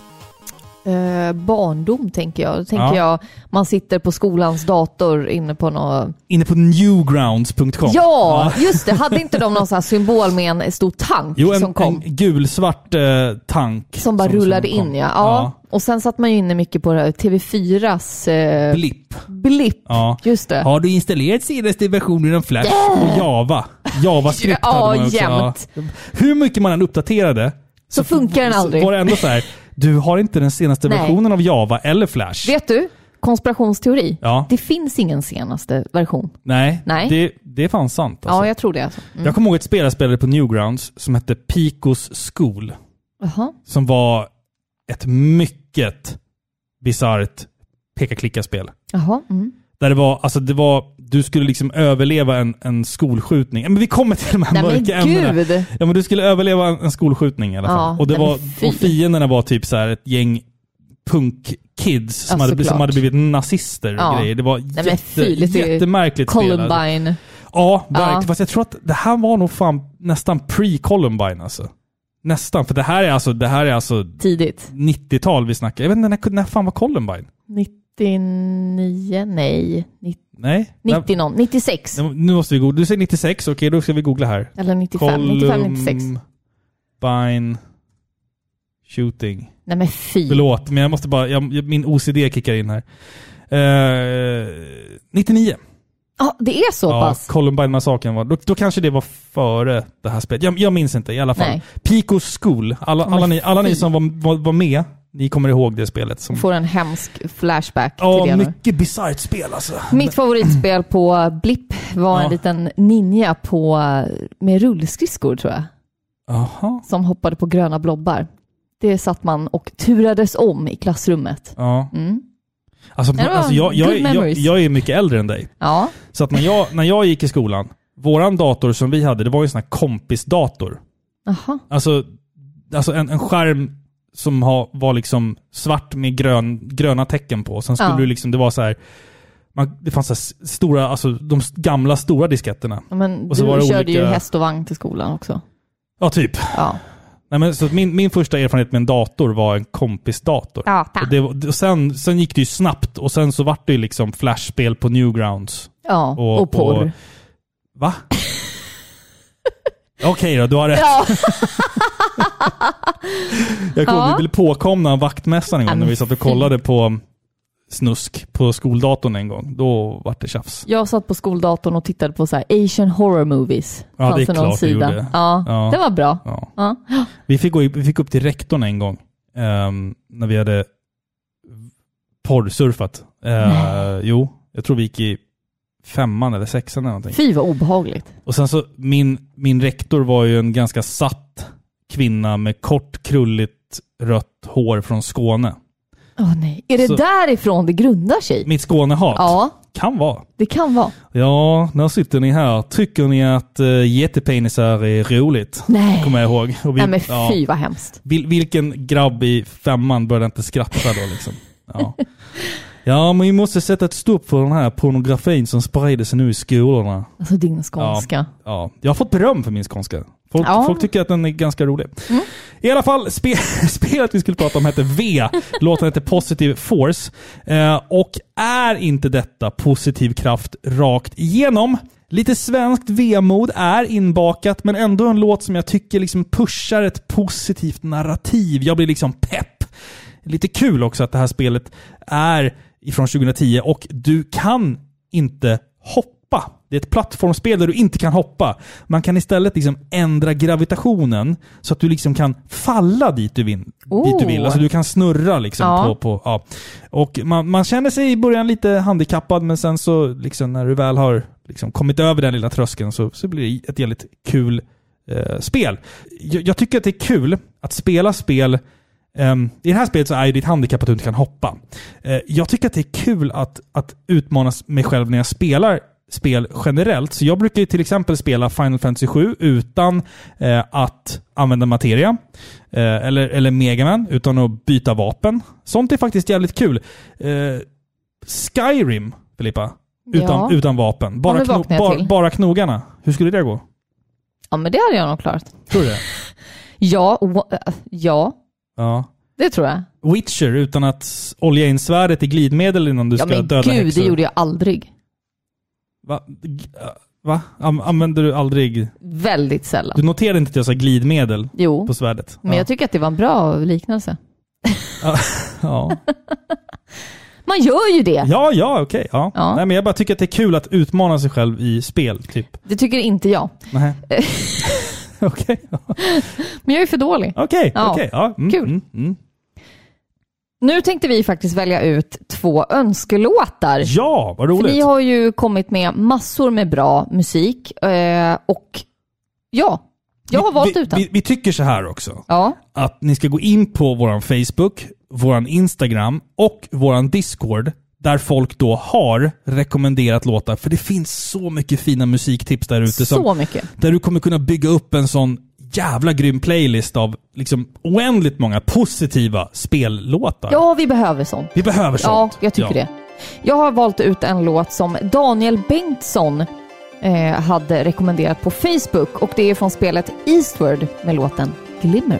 Eh, barndom tänker jag. Då tänker Ja. jag, man sitter på skolans dator inne på något... Inne på newgrounds.com. Ja, just det. Hade inte de någon sån symbol med en stor tank Jo, en, som kom? en gulsvart eh, tank. Som bara rullade kom. in ja. ja. Och sen satt man ju inne mycket på det här TV4s eh, Blipp. blipp. Ja. Just det. Har du installerat senaste versionen av Flash och Java? JavaScript Ja, hade man också. jämt. Ja. Hur mycket man än uppdaterade Så funkar den så aldrig. var det ändå så här. Du har inte den senaste Nej. versionen av Java eller Flash. Vet du? Konspirationsteori. Ja. Det finns ingen senaste version. Nej, Nej. Det, det är fan sant. Alltså. Ja, jag tror det. Alltså. Mm. Jag kommer ihåg ett spel jag spelade på Newgrounds som hette Picos School. Jaha. Som var ett mycket bisarrt peka-klicka-spel. Mm. Där det var, alltså det var, du skulle liksom överleva en, en skolskjutning. Men vi kommer till de här Nej men mörka ämnena. gud! Ja men du skulle överleva en, en skolskjutning i alla fall. Ja, och, det nej, var, men och fienderna var typ så här ett gäng punkkids som, Ja, hade, som hade blivit nazister och Ja. grejer. Det var Nej, men jätte, fy, lite jättemärkligt. Columbine. Ja, verkligen. Ja. Fast jag tror att det här var nog fan nästan pre-Columbine alltså. Nästan, för det här är alltså, det här är alltså Tidigt. 90-tal vi snackar. Jag vet inte, när, när fan var Columbine? 99? Nej. 90, Nej? 90 någon. 96. Nej, Nu måste vi googla. Du säger 96, okej då ska vi googla här. Eller 95. 95, 96. Columbine shooting. Nej men fy. Förlåt, men jag måste bara, jag, min OCD kickar in här. Eh, 99. Ja, det är så Ja, pass? Columbine-massakern var, då, då kanske det var före det här spelet. Jag, jag minns inte i alla fall. Nej. Pico School, alla, alla, ni, alla ni som var, var, var med, ni kommer ihåg det spelet. Som, Får en hemsk flashback ja, till det mycket bisarrt spel alltså. Mitt favoritspel på Blipp var en Ja. liten ninja på, med rullskridskor tror jag, Jaha. som hoppade på gröna blobbar. Det satt man och turades om i klassrummet. Ja. Mm. Alltså, var alltså jag, jag, jag, jag är mycket äldre än dig. Ja, Så att när jag, när jag gick i skolan, våran dator som vi hade, det var ju en sån här kompisdator. Jaha. Alltså, alltså en, en skärm som har, var liksom svart med grön, gröna tecken på. Sen skulle Ja. du liksom, det var så här, man, det fanns så stora, alltså de gamla stora disketterna. Ja, Men Och så du var det körde ju olika- häst och vagn till skolan också. Ja, typ. Ja. Nej, men, så min, min första erfarenhet med en dator var en kompisdator. Data. Och det, och sen, sen gick det ju snabbt och sen så vart det ju liksom flashspel på Newgrounds. Ja, Och- och, porr. och- Va? Okej då, du har rätt. Ja, Jag kommer Ja. vi blev påkomna av vaktmästaren en gång när vi satt och kollade på snusk på skoldatorn en gång. Då vart det tjafs. jag satt på skoldatorn och tittade på så här Asian horror movies. Ja, Fanns det är klart sida. gjorde. Ja, Ja. det var bra. Ja. Ja. Vi, fick gå, vi fick upp till rektorn en gång ehm, när vi hade porrsurfat. Uh, jo, jag tror vi gick i femman eller sexan eller någonting. Fy vad obehagligt. Och sen så, min, min rektor var ju en ganska satt kvinna med kort krulligt rött hår från Skåne. Åh nej. Är det Så- därifrån det grundar sig? Mitt Skånehat. Ja, Kan vara. det kan vara. Ja, när sitter ni här? Tycker ni att uh, jättepenisar är roligt? Nej. Kommer jag ihåg. Och vi, Nej men ja, fy vad hemskt. vil, vilken grabb i femman började inte skratta då liksom? Ja. ja, men vi måste sätta ett stopp för den här pornografin som sprider sig nu i skolorna. Alltså din skånska. Ja, jag har fått beröm för min skånska. Folk, Ja. Mm. folk tycker att den är ganska rolig. I alla fall, spe, spelet vi skulle prata om hette V. Låten heter Positive Force. Eh, och är inte detta positiv kraft rakt igenom? Lite svenskt vemod är inbakat, men ändå en låt som jag tycker liksom pushar ett positivt narrativ. Jag blir liksom pepp. Lite kul också att det här spelet är ifrån 2010 och du kan inte hoppa. Det är ett plattformsspel där du inte kan hoppa. Man kan istället liksom ändra gravitationen så att du liksom kan falla dit du vill. Dit du vill. Oh. Alltså du kan snurra liksom Ja. på... på ja. Och man, man känner sig i början lite handikappad men sen så liksom när du väl har liksom kommit över den lilla tröskeln så, så blir det ett jävligt kul eh, spel. Jag, jag tycker att det är kul att spela spel I det här spelet så är ju ditt handikapp att du inte kan hoppa. Eh, jag tycker att det är kul att, att utmana mig själv när jag spelar spel generellt. Så jag brukar ju till exempel spela Final Fantasy 7 utan eh, att använda materia. Eh, eller, eller Megaman utan att byta vapen. Sånt är faktiskt jävligt kul. Eh, Skyrim, Filippa. Utan, Ja. utan vapen. Bara, kno, jag bara, knogarna. Hur skulle det gå? Ja men det hade jag nog klarat. Tror du det? Ja, ja, Ja. det tror jag. Witcher utan att olja in svärdet i glidmedel innan du Ja ska men döda gud, häxor. det gjorde jag aldrig. Va? Va? An- Använder du aldrig... Väldigt sällan. Du noterade inte att jag sa glidmedel Jo, på svärdet? men ja. jag tycker att det var en bra liknelse. ja. Man gör ju det. ja, ja, okej. ja. Ja. Nej, men jag bara tycker att det är kul att utmana sig själv i spel, typ. Det tycker inte jag. Nej. Okej, Men jag är för dålig. okej, Ja. okej. Ja. Mm, Kul. Mm, mm. Nu tänkte vi faktiskt välja ut två önskelåtar. Ja, vad För roligt. ni har ju kommit med massor med bra musik eh, och ja, jag har Vi- valt vi, ut den. Vi, vi tycker så här också. Ja, att ni ska gå in på våran Facebook, våran Instagram och våran Discord där folk då har rekommenderat låtar. För det finns så mycket fina musiktips där ute. så mycket. Där du kommer kunna bygga upp en sån jävla grym playlist av liksom oändligt många positiva spellåtar. Ja, vi behöver sånt. Vi behöver Ja, sånt. jag tycker det. Jag har valt ut en låt som Daniel Bengtsson eh, hade rekommenderat på Facebook och det är från spelet Eastward med låten Glimmer.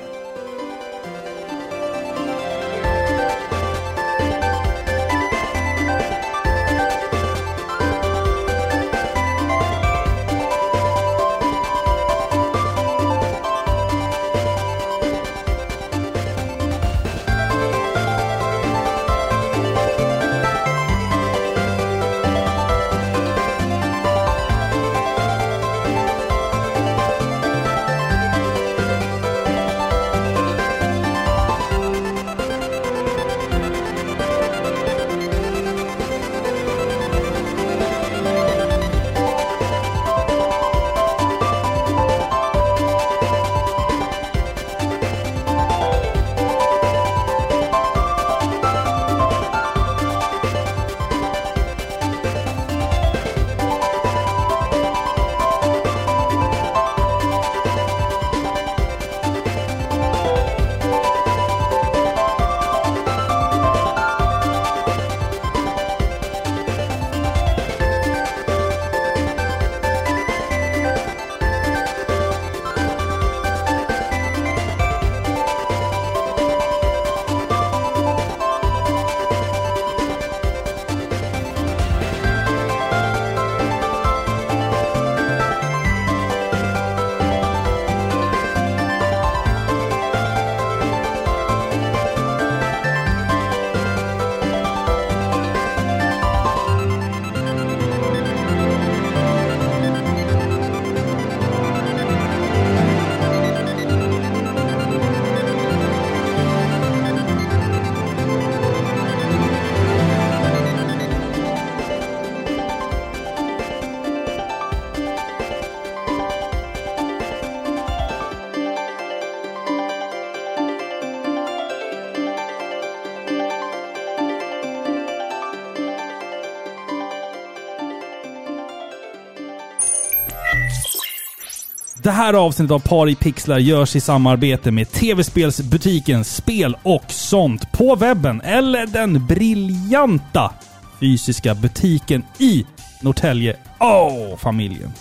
Här avsnittet av Par i pixlar görs i samarbete med tv-spelsbutiken Spel och sånt på webben eller den briljanta fysiska butiken i Norrtälje. Åh, familjen!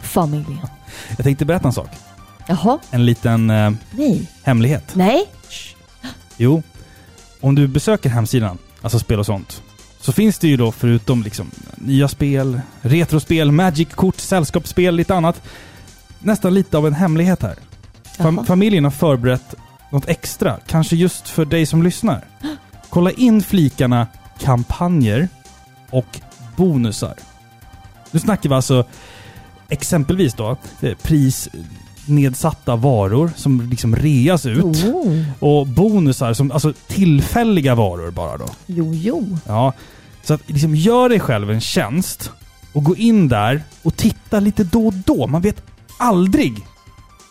Familjen. Jag tänkte berätta en sak. Jaha. En liten eh, Nej. hemlighet. Nej. Jo, om du besöker hemsidan, alltså spel och sånt, så finns det ju då förutom liksom nya spel, retrospel, Magic-kort, sällskapsspel, lite annat, nästan lite av en hemlighet här. Fam Jaha. familjen har förberett något extra, kanske just för dig som lyssnar. Kolla in flikarna kampanjer och bonusar. Nu snackar vi alltså exempelvis då eh, prisnedsatta varor som liksom reas ut. Oh. Och bonusar som, alltså tillfälliga varor bara då. Jo, jo. Ja. Så att liksom gör dig själv en tjänst och gå in där och titta lite då och då. Man vet aldrig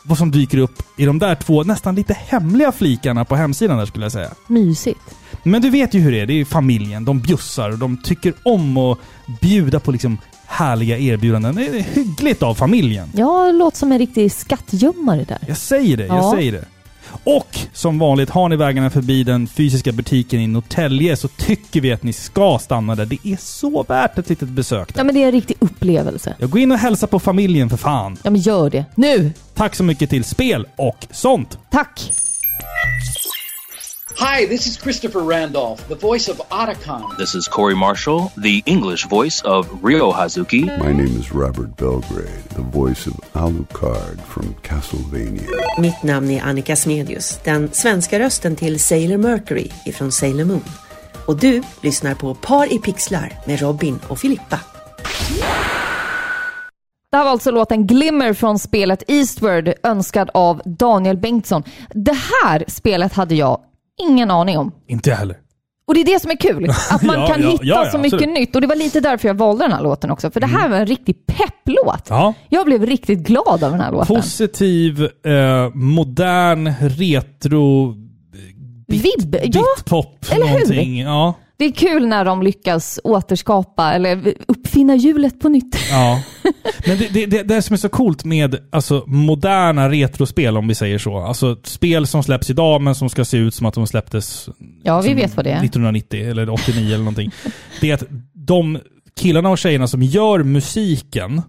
vad som dyker upp i de där två nästan lite hemliga flikarna på hemsidan där skulle jag säga. Mysigt. Men du vet ju hur det är. Det är familjen. De bjussar och de tycker om att bjuda på liksom härliga erbjudanden. Det är hyggligt av familjen. Ja, det låter som en riktig skattgömmare där. Jag säger det, jag Ja. säger det. Och som vanligt, har ni vägarna förbi den fysiska butiken i Norrtälje så tycker vi att ni ska stanna där. Det är så värt ett litet besök där. Ja, men det är en riktig upplevelse. Jag går in och hälsar på familjen för fan. Ja, men gör det. Nu! Tack så mycket till Spel och sånt. Tack! Hi, this is Christopher Randolph, the voice of Otacon. This is Corey Marshall, the English voice of Ryo Hazuki. My name is Robert Belgrade, the voice of Alucard from Castlevania. Mitt namn är Annika Smedius, den svenska rösten till Sailor Mercury ifrån Sailor Moon. Och du lyssnar på Par i pixlar med Robin och Filippa. Det här var alltså låten Glimmer från spelet Eastward önskad av Daniel Bengtsson. Det här spelet hade jag ingen aning om. Inte jag heller. Och det är det som är kul, att man Ja, kan ja, hitta ja, så mycket absolut. Mm. nytt. Och det var lite därför jag valde den här låten också, för det här var en riktig pepplåt. Ja. Jag blev riktigt glad av den här låten. Positiv, eh, modern, retro, Vibb, ja. bitpop, eller hur? någonting. Ja. Det är kul när de lyckas återskapa eller uppfinna hjulet på nytt. Ja. Men det, det, det, det som är så coolt med alltså, moderna retrospel, om vi säger så. Alltså spel som släpps idag men som ska se ut som att de släpptes Ja, vi vet vad det är. 1990 eller 89 eller någonting. Det är att de killarna och tjejerna som gör musiken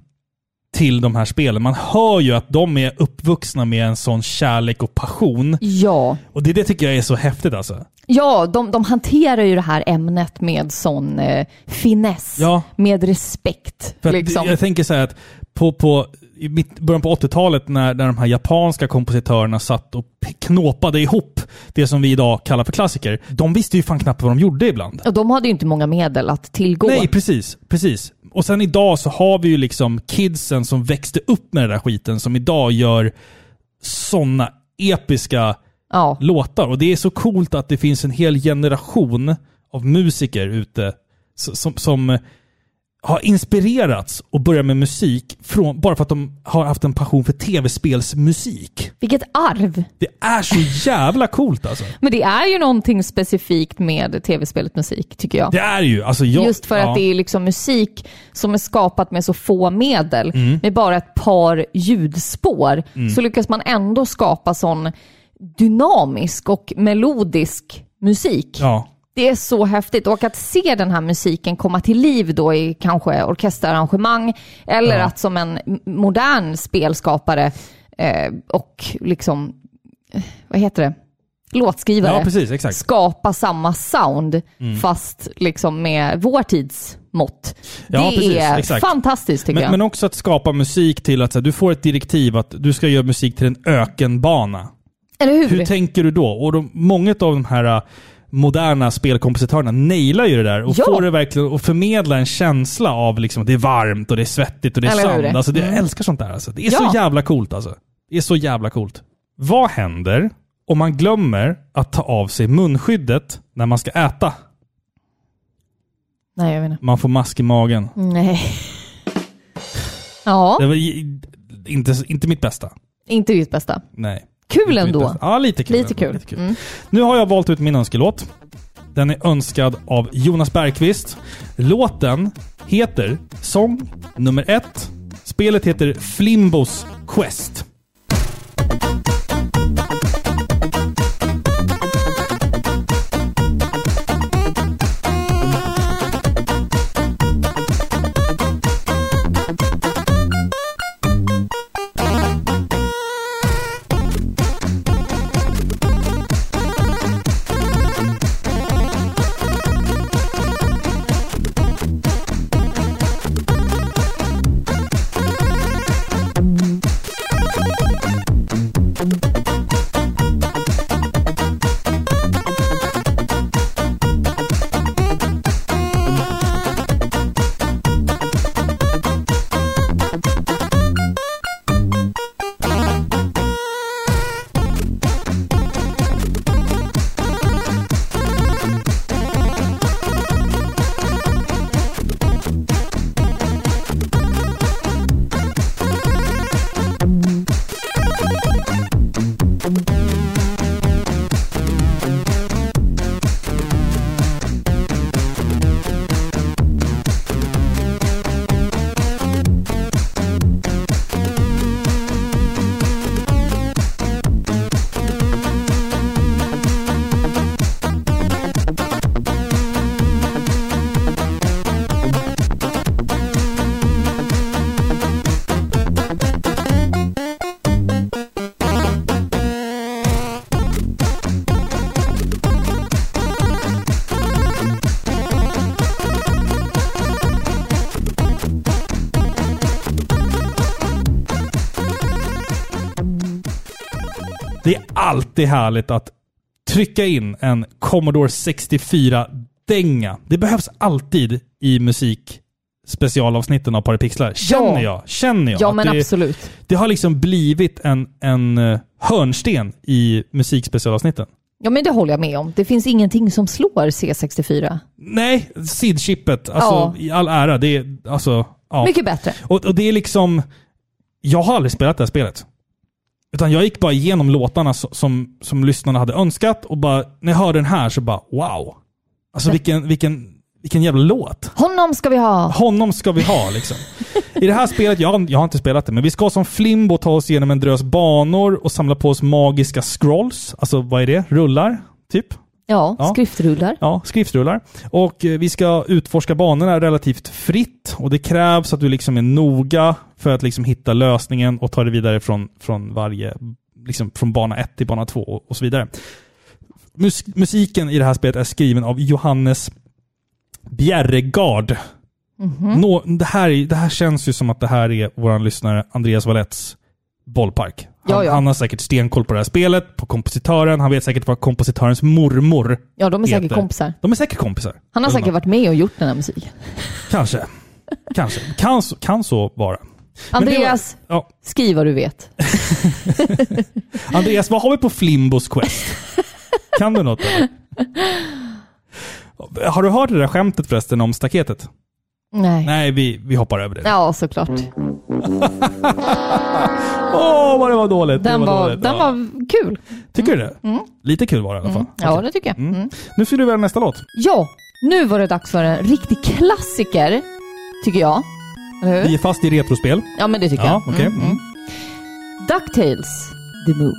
till de här spelen, man hör ju att de är uppvuxna med en sån kärlek och passion. Ja, Och det, det tycker jag är så häftigt alltså. Ja de, de hanterar ju det här ämnet med sån eh, finess, Ja. med respekt. För liksom. Jag tänker så här att på, på, i mitt, början på 80-talet när, när de här japanska kompositörerna satt och knåpade ihop det som vi idag kallar för klassiker. De visste ju fan knappt vad de gjorde ibland. Och de hade ju inte många medel att tillgå. Nej, precis. Precis. Och sen idag så har vi ju liksom kidsen som växte upp med den där skiten som idag gör såna episka Ja. låtar. Och det är så coolt att det finns en hel generation av musiker ute som, som har inspirerats och börjat med musik från, bara för att de har haft en passion för tv-spelsmusik. Vilket arv! Det är så jävla coolt alltså. Men det är ju någonting specifikt med tv-spelet musik, tycker jag. Det är ju, alltså jag, Just för ja. att det är liksom musik som är skapat med så få medel, Mm. med bara ett par ljudspår, så lyckas man ändå skapa sån dynamisk och melodisk musik. Ja. Det är så häftigt och att se den här musiken komma till liv då i kanske orkesterarrangemang eller Ja. att som en modern spelskapare eh, och liksom, eh, vad heter det, låtskrivare Ja, precis, skapa samma sound fast liksom med vår tids mått. Ja, det precis, är exakt. fantastiskt tycker Men, jag. men också att skapa musik till att så här, du får ett direktiv att du ska göra musik till en ökenbana. Eller hur? Hur tänker du då? Och de, många av de här äh, moderna spelkompositörerna nailar ju det där och Ja. får det verkligen att förmedla en känsla av liksom att det är varmt och det är svettigt och det är Eller sand. Alltså, det, Jag Mm. älskar sånt där. Alltså. Det är Ja. så jävla coolt alltså. Det är så jävla coolt. Vad händer om man glömmer att ta av sig munskyddet när man ska äta? Nej, jag vet inte. Man får mask i magen. Nej. Ja, Det var inte, inte mitt bästa. inte ditt bästa. Nej. Kul ändå. Ja, lite kul. Lite ändå. kul. Mm. Nu har jag valt ut min önskelåt. Den är önskad av Jonas Bergqvist. Låten heter Sång nummer ett. Spelet heter Flimbos Quest. Alltid härligt att trycka in en Commodore 64-dänga. Det behövs alltid i musik specialavsnitten av Paripixlar. Känner jag. Känner jag. Ja, men det, absolut. det har liksom blivit en, en eh, hörnsten i musikspecialavsnitten. Ja, men det håller jag med om. Det finns ingenting som slår C64. Nej, SID-chippet, alltså Ja. i all ära. Det är alltså... Ja. Mycket bättre. Och, och det är liksom... Jag har aldrig spelat det här spelet. Utan jag gick bara igenom låtarna som, som, lyssnarna hade önskat och bara, när jag hörde den här så bara wow. Alltså vilken, vilken, vilken jävla låt. Honom ska vi ha. Honom ska vi ha liksom. I det här spelet, jag, jag har inte spelat det, men vi ska som Flimbo ta oss igenom en drös banor och samla på oss magiska scrolls. Alltså vad är det? Rullar? Typ? Ja, Ja. skriftrullar. Ja, skriftrullar. Och eh, vi ska utforska banorna relativt fritt och det krävs att du liksom är noga för att liksom hitta lösningen och ta det vidare från, från varje, liksom från bana 1 till bana 2 och, och så vidare. Mus musiken i det här spelet är skriven av Johannes Bjerregard. Mhm. Nå, det, här är, det här känns ju som att det här är vår lyssnare Andreas Walletts bollpark. Han, Ja, ja. han har säkert stenkoll på det här spelet, på kompositören. Han vet säkert vad kompositörens mormor Ja, de är säkert heter. kompisar. De är säkert kompisar. Han har Eller säkert varit med och gjort den här musiken. Kanske. Kanske. Kan, så- kan så vara. Men det Andreas, var- ja. skriv vad du vet. Andreas, vad har vi på Flimbos Quest? Kan du något eller? Har du hört det där skämtet förresten om staketet? Nej. Nej, vi, vi hoppar över det. Ja, såklart. Åh, vad det var dåligt. Den det var, var, dåligt. den Ja. var kul. Tycker du det? Lite kul var det i alla fall. Ja, Okej. det tycker jag. Mm. Nu ska du välja nästa låt. Ja, nu var det dags för en riktig klassiker, tycker jag. Vi är fast i retrospel. Ja, men det tycker Ja, jag. Mm, Mm. mm. Ducktails, The Moon.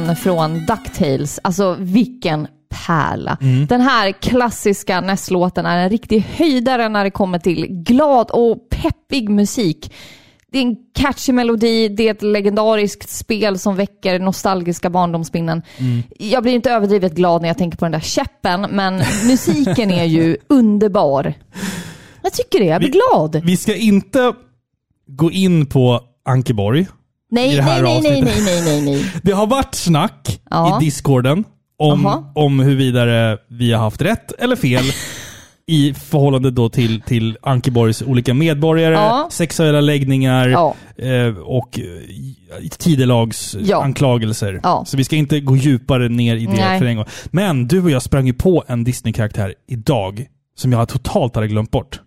Månen från DuckTales. Alltså vilken pärla. Den här klassiska NES-låten är en riktig höjdare när det kommer till glad och peppig musik. Det är en catchy melodi, det är ett legendariskt spel som väcker nostalgiska barndomsminnen. Jag blir inte överdrivet glad när jag tänker på den där käppen, men musiken är ju underbar. Jag tycker det, jag blir Vi- glad. Vi ska inte gå in på Ankeborg. Nej, nej, nej, nej, nej, nej, nej. Det har varit snack Ja. i discorden om, Jaha. om huruvida vi har haft rätt eller fel i förhållande då till, till Ankeborgs olika medborgare, Ja. sexuella läggningar Ja. eh, och eh, tidelags Ja. anklagelser. Så vi ska inte gå djupare ner i det Nej. för en gång. Men du och jag sprang ju på en Disney-karaktär idag som jag totalt hade glömt bort.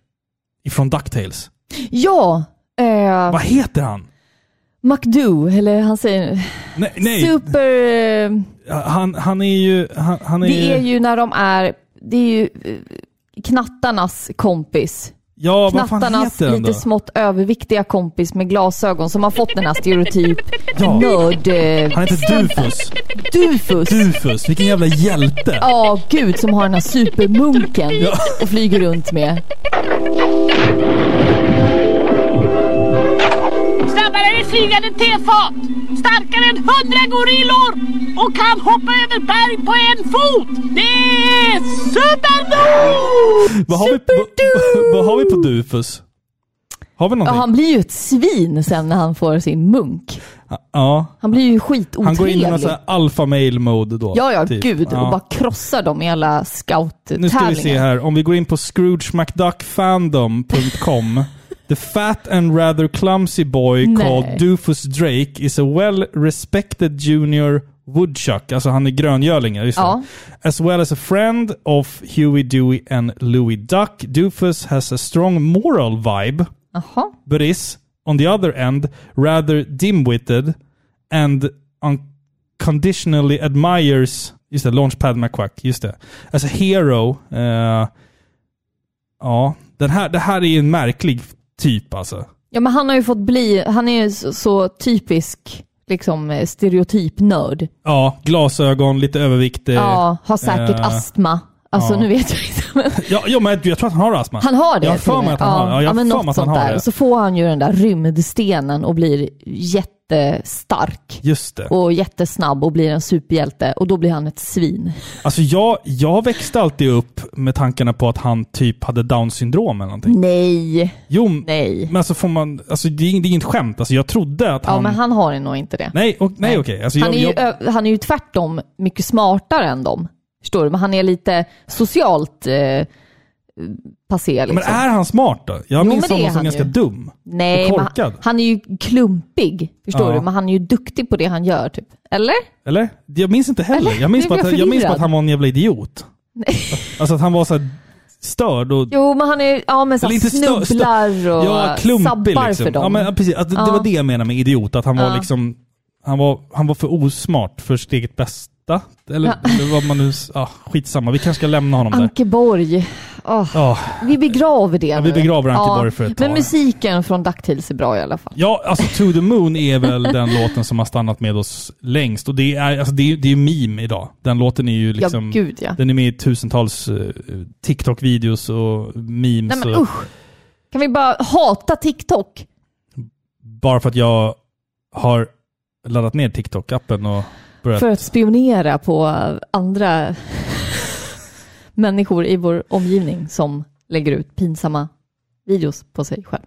Ifrån DuckTales. Ja, eh, Vad heter han? McDo, eller han säger Nej, nej. super... eh, Han, han är ju... Han, han är, Det är ju när de är, det är ju eh, knattarnas kompis. Ja, Knattarnas lite smått överviktiga kompis med glasögon som har fått den här stereotyp Ja. nörd... eh, Han heter Dufus. Dufus. Dufus, vilken jävla hjälte! Ja, gud som har den här supermunken och flyger runt med. Flygande tefat! Starkare än hundra gorillor! Och kan hoppa över berg på en fot! Det är Superdoo! Vad har, vi, vad, vad har vi på Dufus? Har vi Ja, någonting? han blir ju ett svin sen när han får sin munk. Ja. Han blir ju skitotrevlig. Han går in i någon sån här alpha male mode då. Ja, ja, typ. gud. Ja. Och bara krossar dem i alla scout-tävlingar. Nu ska vi se här. Om vi går in på scroogemcduckfandom.com. The fat and rather clumsy boy Nej. called Doofus Drake is a well-respected junior woodchuck. Alltså han är gröngöling, just. Ja. As well as a friend of Huey, Dewey and Louie Duck, Dufus has a strong moral vibe, Jaha. but is, on the other end, rather dim-witted and unconditionally admires, just det, Launchpad McQuack, just det. As a hero. eh, ja, den här, det här är ju en märklig typ alltså. Ja, men han har ju fått bli, han är ju så, så typisk liksom eh, stereotypnörd. Ja, glasögon, lite överviktig. Ja, har säkert eh, astma. Alltså ja. nu vet jag inte. Men Ja, ja, men jag tror att han har astma. han har det Jag har för mig att han har det. Ja, jag har men något mig att han sånt har där. det. Så får han ju den där rymdstenen och blir jättestark. Just det. Och jättesnabb och blir en superhjälte. Och då blir han ett svin. Alltså jag, jag växte alltid upp med tankarna på att han typ hade down syndrom eller någonting. Nej, Jo, nej. men alltså får man... Alltså det är, det är inget skämt. Alltså jag trodde att Ja, han... men han har nog inte det. Nej, och, nej, Nej. okej. Alltså han, jag, är ju, jag, ö- han är ju tvärtom mycket smartare än dem. Förstår du? Men han är lite socialt eh, passé liksom. Men är han smart då? Jag Jo, minns det honom som han ganska ju. dum. Nej, och men korkad. han, han är ju klumpig. Förstår Ja. du? Men han är ju duktig på det han gör, typ. Eller? Eller? Jag minns inte heller. Eller? Jag minns, bara att, jag minns bara att han var en jävla idiot. Alltså att han var så här störd och... Jo, men han är ja, men så stö- snubblar och ja, klumpig sabbar liksom. för dem. Ja, men, precis. Att, Det Ja. var det jag menade med idiot. Att han var liksom... Han var, han var för osmart för sitt eget bästa. Eller, eller vad man nu... Ja, skitsamma. Vi kanske ska lämna honom där. Ankeborg. Ja, Vi begraver det Ja, nu. vi begraver Ankeborg för ett Men tag. musiken från DuckTales är bra i alla fall. Ja, alltså To the Moon är väl den låten som har stannat med oss längst. Och det är, alltså, det är, det är meme idag. Den låten är ju liksom... ja, gud ja. Den är med i tusentals eh, TikTok-videos och memes. Nej men och, usch. Kan vi bara hata TikTok? bara för att jag har laddat ner TikTok-appen och börjat... För att spionera på andra människor i vår omgivning som lägger ut pinsamma videos på sig själv.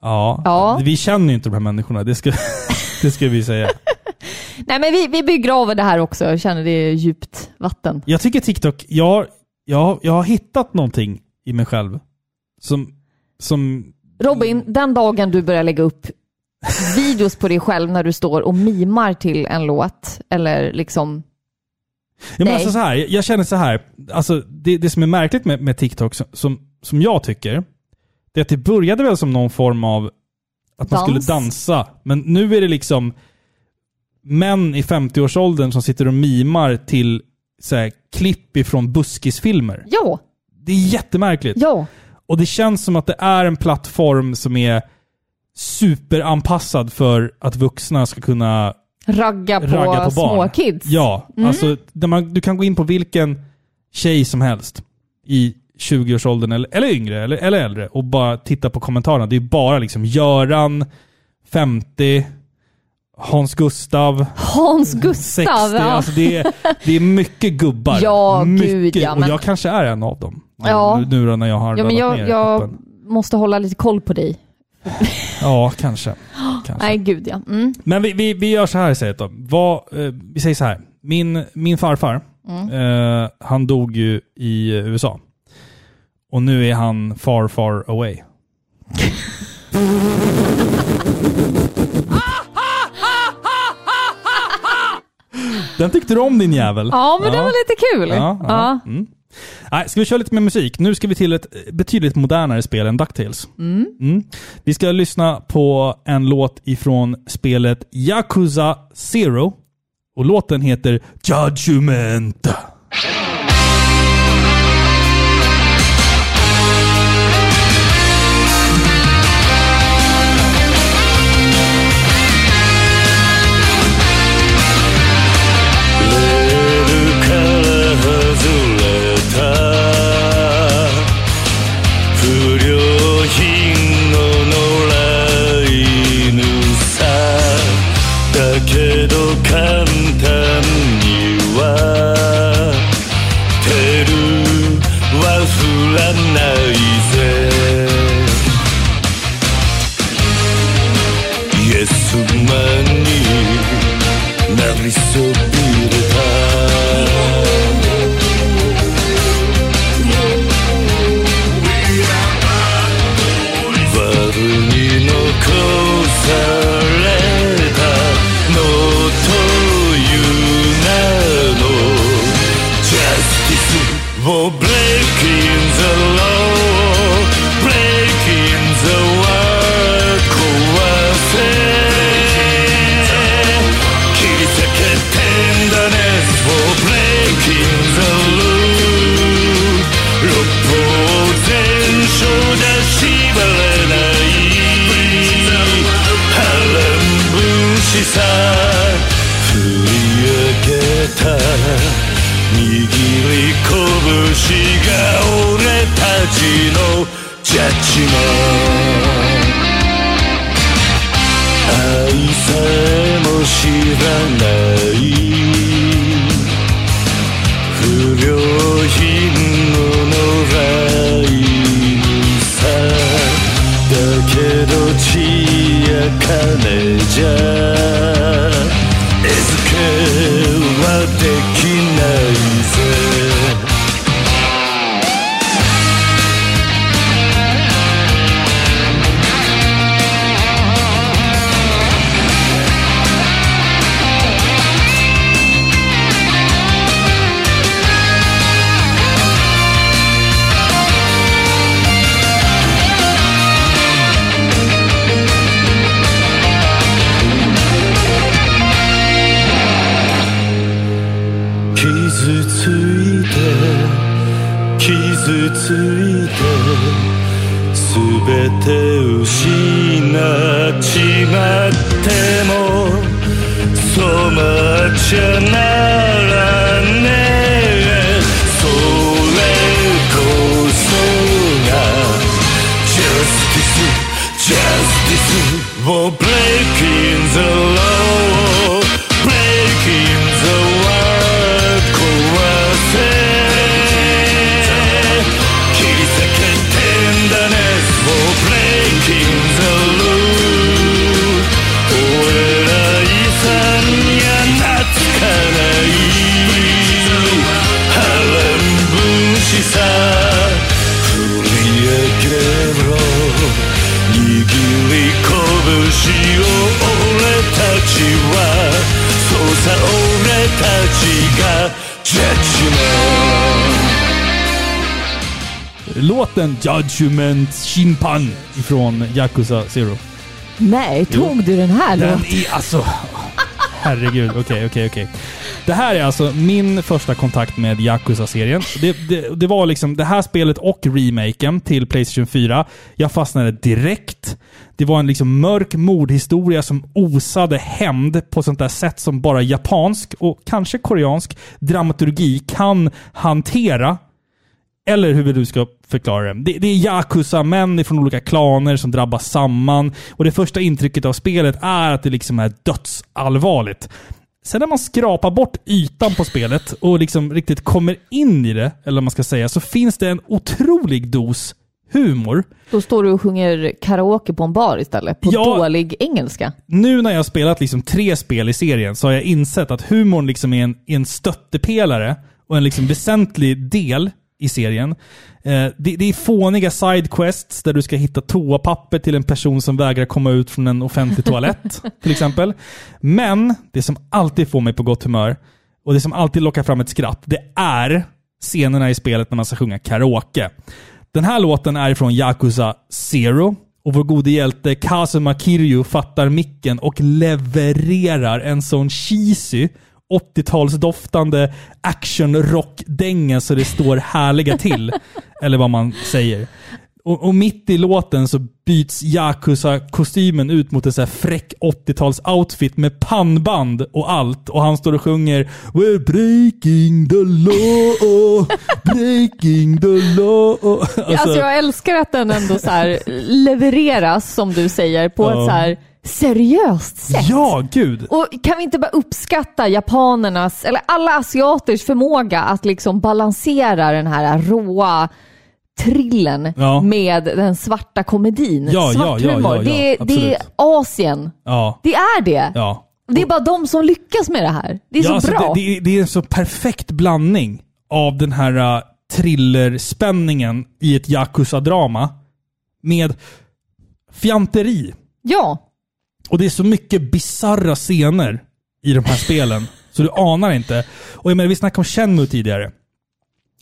Ja, Ja. Vi känner ju inte de här människorna, det ska, det ska vi säga. Nej men vi, vi begraver det här också. Jag känner det är djupt vatten. Jag tycker TikTok, jag, jag, jag har hittat någonting i mig själv som... som Robin, den dagen du börjar lägga upp videos på dig själv när du står och mimar till en låt eller liksom Ja, men Nej. alltså så här, jag- jag känner så här, alltså det, det som är märkligt med, med TikTok, som, som, som jag tycker, det är att det började väl som någon form av att man Dans. skulle dansa. Men nu är det liksom män i 50-årsåldern som sitter och mimar till så här, klipp ifrån buskisfilmer. ja, Det är jättemärkligt. ja, Och det känns som att det är en plattform som är superanpassad för att vuxna ska kunna Ragga på, ragga på små kids. Ja, alltså där man, du kan gå in på vilken tjej som helst i 20-årsåldern eller, eller yngre eller, eller äldre och bara titta på kommentarerna. Det är bara liksom Göran, 50, Hans Gustav, Hans Gustav. 60. ja. Alltså det, är, det är mycket gubbar. Ja, mycket. gud, ja, Och men- jag kanske är en av dem. Ja. Nu, nu då när jag har ja, men jag, ner jag appen. måste hålla lite koll på dig. Ja, kanske. kanske. Nej, gud ja. Mm. Men vi, vi, vi gör så här istället då. Vad, eh, vi säger så här. Min, min farfar, Mm. eh, han dog ju i USA. Och nu är han far, far away. Den tyckte du om din jävel. Ja, men det var lite kul. Ja, ja. Mm. Nej, ska vi köra lite mer musik? Nu ska vi till ett betydligt modernare spel än DuckTales. Mm. Vi ska lyssna på en låt ifrån spelet Yakuza Zero. Och låten heter Judgment. Judgment Shinpan ifrån Yakuza Zero. Nej, tog du den här Den låten? är alltså... Herregud, okej, okej, okej. Det här är alltså min första kontakt med Yakuza-serien. Det, det, det var liksom det här spelet och remaken till Playstation 4. Jag fastnade direkt. Det var en liksom mörk mordhistoria som osade hämnd på sånt där sätt som bara japansk och kanske koreansk dramaturgi kan hantera. Eller hur du ska förklara det. Det, det är Yakuza-män från olika klaner som drabbas samman. Och det första intrycket av spelet är att det liksom är dödsallvarligt. Sen när man skrapar bort ytan på spelet och liksom riktigt kommer in i det, eller vad man ska säga, så finns det en otrolig dos humor. Då står du och sjunger karaoke på en bar istället, på Ja. dålig engelska. Nu när jag har spelat liksom tre spel i serien så har jag insett att humorn liksom är en, en stöttepelare och en liksom väsentlig del i serien. Eh, det, det är fåniga sidequests där du ska hitta toapapper till en person som vägrar komma ut från en offentlig toalett, till exempel. Men det som alltid får mig på gott humör och det som alltid lockar fram ett skratt, det är scenerna i spelet när man ska sjunga karaoke. Den här låten är från Yakuza Zero och vår gode hjälte Kazuma Kiryu fattar micken och levererar en sån cheesy 80-talsdoftande action-rock-dänga så det står härliga till. Eller vad man säger. Och, och mitt i låten så byts Yakuza-kostymen ut mot en så här fräck 80-tals-outfit med pannband och allt. Och han står och sjunger We're breaking the law, breaking the law. Alltså, Alltså, jag älskar att den ändå så levereras, som du säger, på Ja. ett så här seriöst sätt. ja, gud. Och kan vi inte bara uppskatta japanernas, eller alla asiaters förmåga att liksom balansera den här råa trillen Ja. med den svarta komedin. Ja, Svart ja, humor. det, är- det är. Asien. Det är det. Det är bara de som lyckas med det här. Det är så alltså, bra. Det, det, det är en så perfekt blandning av den här uh, thrillerspänningen i ett Yakuza-drama med fjanteri. Ja, Och det är så mycket bizarra scener i de här spelen, så du anar inte. Och jag menar, vi snackade om Shenmue tidigare.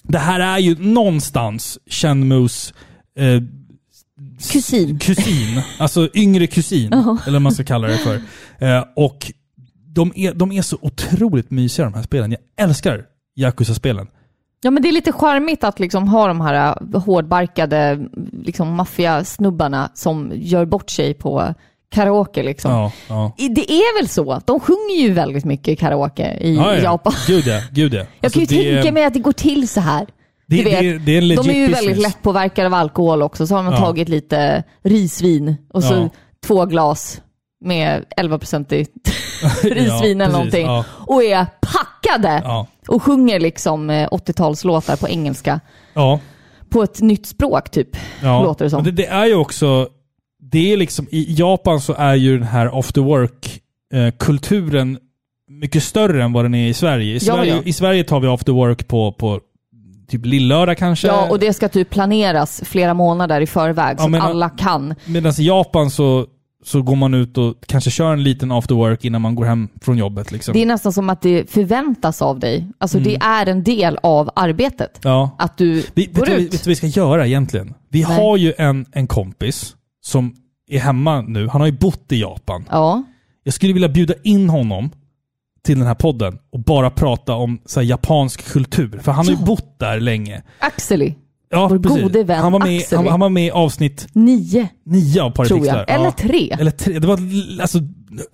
Det här är ju någonstans Shenmues eh, kusin. kusin. Alltså yngre kusin, eller vad man ska kalla det för. Eh, och de är, de är så otroligt mysiga de här spelen. Jag älskar Yakuza-spelen. Ja, men det är lite charmigt att liksom ha de här äh, hårdbarkade liksom, maffiasnubbarna som gör bort sig på karaoke. Liksom. Ja, ja. Det är väl så? De sjunger ju väldigt mycket karaoke i Ja, ja. Japan. Gud ja, gud ja. Jag Alltså, kan ju det- tänka mig att det går till så här. Det, Du det, vet, det är De är ju business. väldigt lättpåverkade av alkohol också. Så har man tagit lite risvin och så två glas med 11% i Ja, risvin eller någonting. Och är packade och sjunger liksom eh, 80-talslåtar på engelska. På ett nytt språk typ, låter det som. men det, det är ju också, det är liksom, i Japan så är ju den här after work-kulturen mycket större än vad den är i Sverige. I, Ja, Sverige, ja. i Sverige tar vi after work på, på typ lillördag kanske. Ja, och det ska typ planeras flera månader i förväg Ja, så att alla kan. Medan i Japan så, så går man ut och kanske kör en liten after work innan man går hem från jobbet. Liksom. Det är nästan som att det förväntas av dig. Alltså det Mm. är en del av arbetet. ja. Att du Vi, vet, går vi- ut. vet du vad vi ska göra egentligen? Vi Nej. har ju en, en kompis som är hemma nu. Han har ju bott i Japan. Ja. Jag skulle vilja bjuda in honom till den här podden och bara prata om så här, japansk kultur. För han har ju bott där länge. Axeli, Ja, Vår precis. gode vän han var, med, Axel. han, han var med i avsnitt nio nio av tror Parapixlar. jag. Eller tre. Eller tre. Det var alltså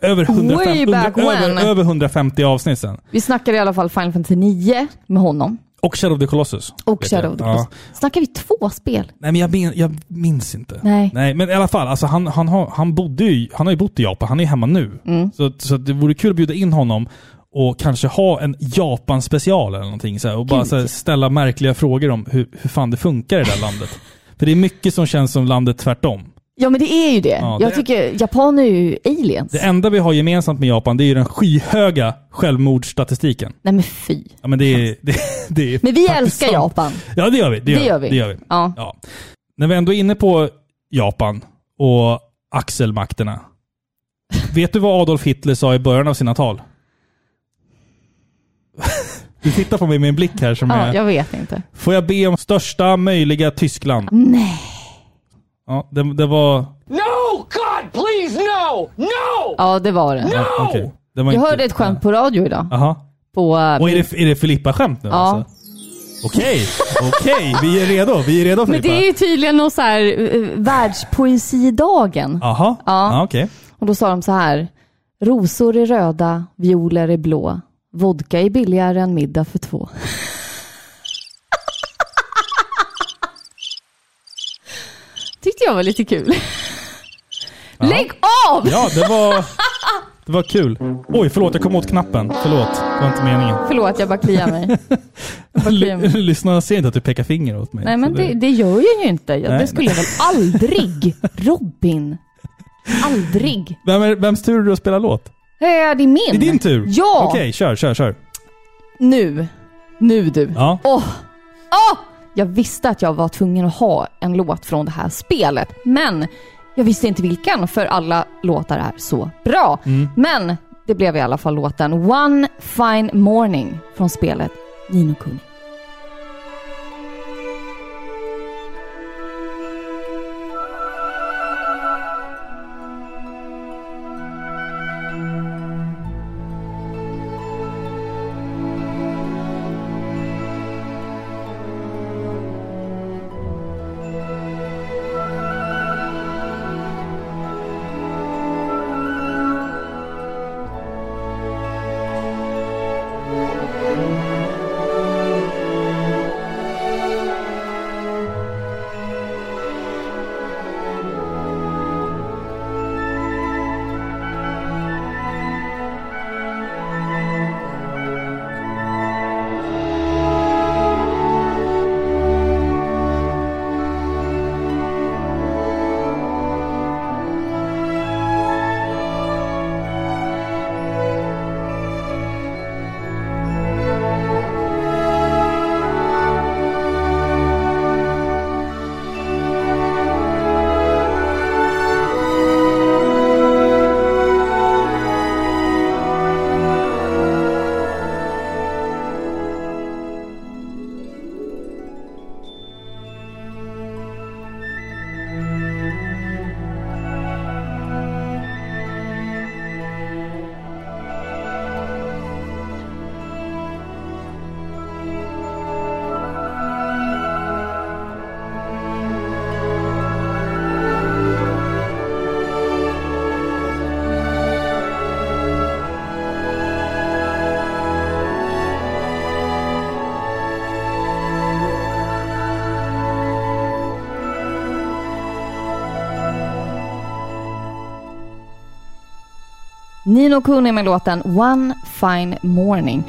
över, 150, Way back under, över, över 150 avsnitt sen. Vi snackade i alla fall Final Fantasy 9 med honom. Och Shadow of the Colossus. Och. Shadow of the Ja. Colossus. Snackar vi två spel? Nej, men jag, min, jag minns inte. Nej. Nej, men i alla fall. Alltså, han, han, har, han, bodde ju, han har ju bott i Japan. Han är hemma nu. Mm. Så, så det vore kul att bjuda in honom och kanske ha en Japan-special eller någonting. Så här, och bara så här, ställa märkliga frågor om hur, hur fan det funkar i det där landet. För det är mycket som känns som landet tvärtom. Ja men det är ju det. Ja, jag det- tycker Japan är ju aliens. Det enda vi har gemensamt med Japan, det är ju den skyhöga självmordsstatistiken. Nej men fy. Ja, men det är, det, det är Men vi älskar sant. Japan. Ja, det gör vi. Det gör, Det gör vi. Det gör vi. Ja. Ja. När vi ändå är inne på Japan och axelmakterna. Vet du vad Adolf Hitler sa i början av sina tal? Du tittar på mig med en blick här som ja, är... jag vet inte. Får jag be om största möjliga Tyskland? Nej. Ja, det, det var... No! God, please, no! No! Ja det var det. Ja, okej. Det var Jag inte- hörde ett skämt på radio idag. Jaha. På, Och är det, är det Filippa-skämt nu Ja. alltså? Okej, okej. Vi är redo. Vi är redo Men Filippa. det är ju tydligen någon så här uh, världspoesidagen. Jaha. Ja. Ja, okej. Och då sa de så här. Rosor är röda, violer är blå. Vodka är billigare än middag för två. jag var lite kul. Lägg av! Ja, det var, det var kul. Oj, förlåt. Jag kom åt knappen. Förlåt. Det var inte meningen. Förlåt, jag bara kliar mig. Lyssnarna ser inte att du pekar finger åt mig. Nej, men det, det gör jag ju inte. Jag, Nej, det skulle jag väl aldrig. Robin. Aldrig. Vem är, vems tur är det att spela låt? Det är min. Det är din tur? Ja! Okej, kör, kör, kör. Nu. Nu du. Ja. Åh! Åh! Jag visste att jag var tvungen att ha en låt från det här spelet, men jag visste inte vilken, för alla låtar är så bra. Mm. Men det blev i alla fall låten One Fine Morning från spelet Nino Kuni. Nino Kuni med låten One Fine Morning.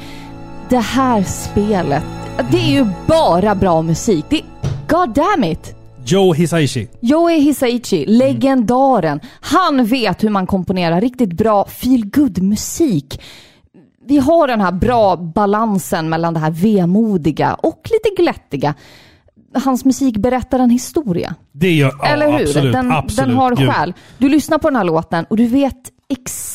Det här spelet, det är ju bara bra musik. Det, God damn it! Joe Hisaishi. Joey Hisaichi, legendaren. Han vet hur man komponerar riktigt bra feel musik Vi har den här bra balansen mellan det här vemodiga och lite glättiga. Hans musik berättar en historia. Det gör... Ja, Eller hur? Absolut, den, absolut. den har själ. Du lyssnar på den här låten och du vet exakt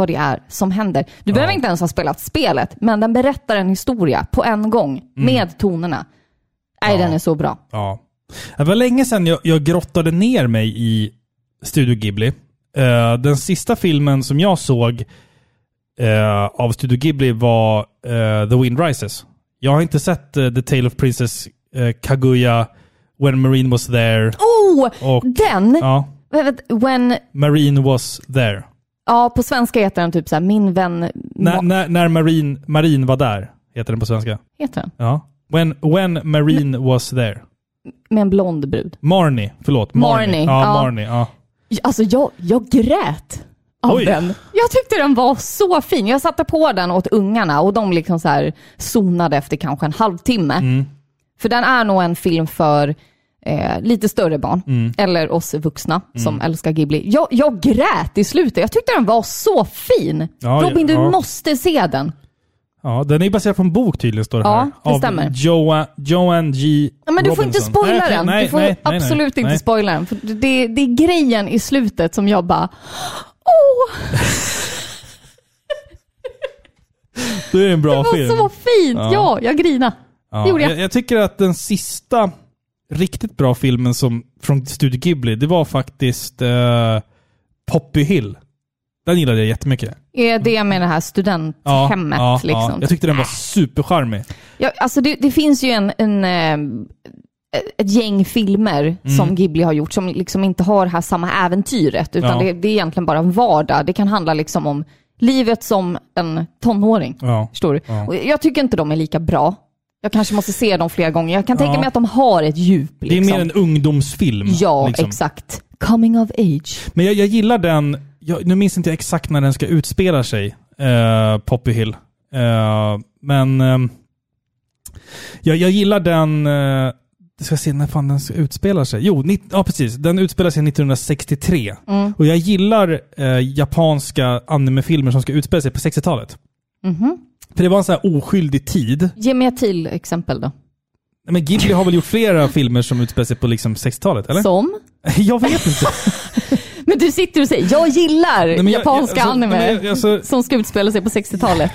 vad det är som händer. Du behöver inte ens ha spelat spelet, men den berättar en historia på en gång med tonerna. Nej, den är så bra. Ja. Det var länge sedan jag, jag grottade ner mig i Studio Ghibli. Eh, den sista filmen som jag såg eh, av Studio Ghibli var eh, The Wind Rises. Jag har inte sett The Tale of Princess Kaguya, When Marine Was There. Oh, Och- den! Ja, When, Marine Was There. Ja, på svenska heter den typ så här, min vän... När, när, när Marine, Marine var där, heter den på svenska. Heter den? Ja. When, when Marine was there. Med en blond brud. Marnie, förlåt. Marnie. Marnie, Ja, ja. Marnie. Ja. Alltså jag, jag grät av Oj. den. Jag tyckte den var så fin. Jag satte på den åt ungarna och de liksom så här zonade efter kanske en halvtimme. Mm. För den är nog en film för eh, lite större barn, Mm. eller oss vuxna som älskar Ghibli. Jag, jag grät i slutet. Jag tyckte den var så fin. Ja, Robin, du ja. måste se den. Ja, den är baserad på en bok tydligen, står det Ja, här. det av stämmer. Joa, Joanne G. Ja, men du får inte Robinson. spoila den. nej, du får nej, nej, absolut inte spoila den. För det, det är grejen i slutet som jag bara... Åh! Då är det en bra Det var film. så fint! Ja. Ja, jag grina. Ja, det gjorde jag. jag. Jag tycker att den sista riktigt bra filmen som, från Studio Ghibli, det var faktiskt uh, Poppy Hill. Den gillade jag jättemycket. Är det med det här studenthemmet ja, liksom? ja. Jag tyckte den var supercharmig. Ja, alltså det, det finns ju en, en, eh, ett gäng filmer Mm. som Ghibli har gjort som liksom inte har det här samma äventyret, utan Ja. det, det är egentligen bara en vardag. Det kan handla liksom om livet som en tonåring. Ja. Förstår du? Ja. Jag tycker inte de är lika bra. Jag kanske måste se dem flera gånger. Jag kan tänka mig att de har ett djup. Det är Liksom. mer en ungdomsfilm. Ja, liksom. exakt. Coming of age. Men jag, jag gillar den, jag, nu minns inte jag exakt när den ska utspela sig, eh, Poppy Hill. Eh, men ehm, jag, jag gillar den, eh, ska se när fan den ska utspela sig. Jo, nitt- ja precis. Den utspelar sig 1963. Mm. Och jag gillar eh, japanska animefilmer som ska utspela sig på 60-talet. Mhm. För det var en sån här oskyldig tid. Ge mig ett till exempel då. Men Ghibli har väl gjort flera filmer som utspelar sig på liksom 60-talet, eller? Som? Jag vet inte. Men du sitter och säger, jag gillar Nej, jag- japanska jag- alltså, anime nej, men jag- alltså- som ska utspela sig på 60-talet.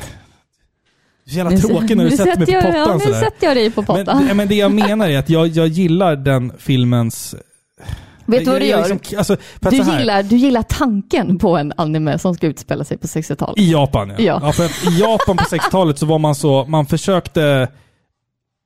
Det är så jävla tråkigt när du Nu sätter mig på pottan ja, Nu sådär. sätter jag dig på pottan. Men, men det jag menar är att jag, jag gillar den filmens... Vet du vad du gör? liksom- alltså, Du gillar, du gillar tanken på en anime som ska utspela sig på 60-talet. I Japan ja. Ja. ja. för att I Japan på 60-talet så var man så, man försökte...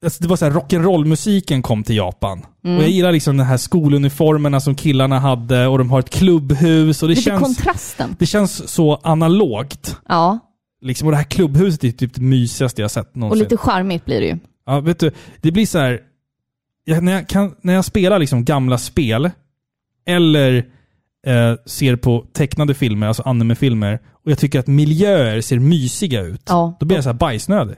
Alltså det var så här, rock'n'roll-musiken kom till Japan. Mm. Och jag gillar liksom den här skoluniformerna som killarna hade och de har ett klubbhus. Och det, Lite känns, kontrasten. det känns så analogt. Ja, Liksom, och det här klubbhuset är typ det mysigaste jag sett och någonsin. lite charmigt blir det ju. Ja, vet du, det blir så här. Jag, när, jag kan, när jag spelar liksom gamla spel, eller eh, ser på tecknade filmer, alltså animefilmer, och jag tycker att miljöer ser mysiga ut, Ja. då blir jag så här bajsnödig.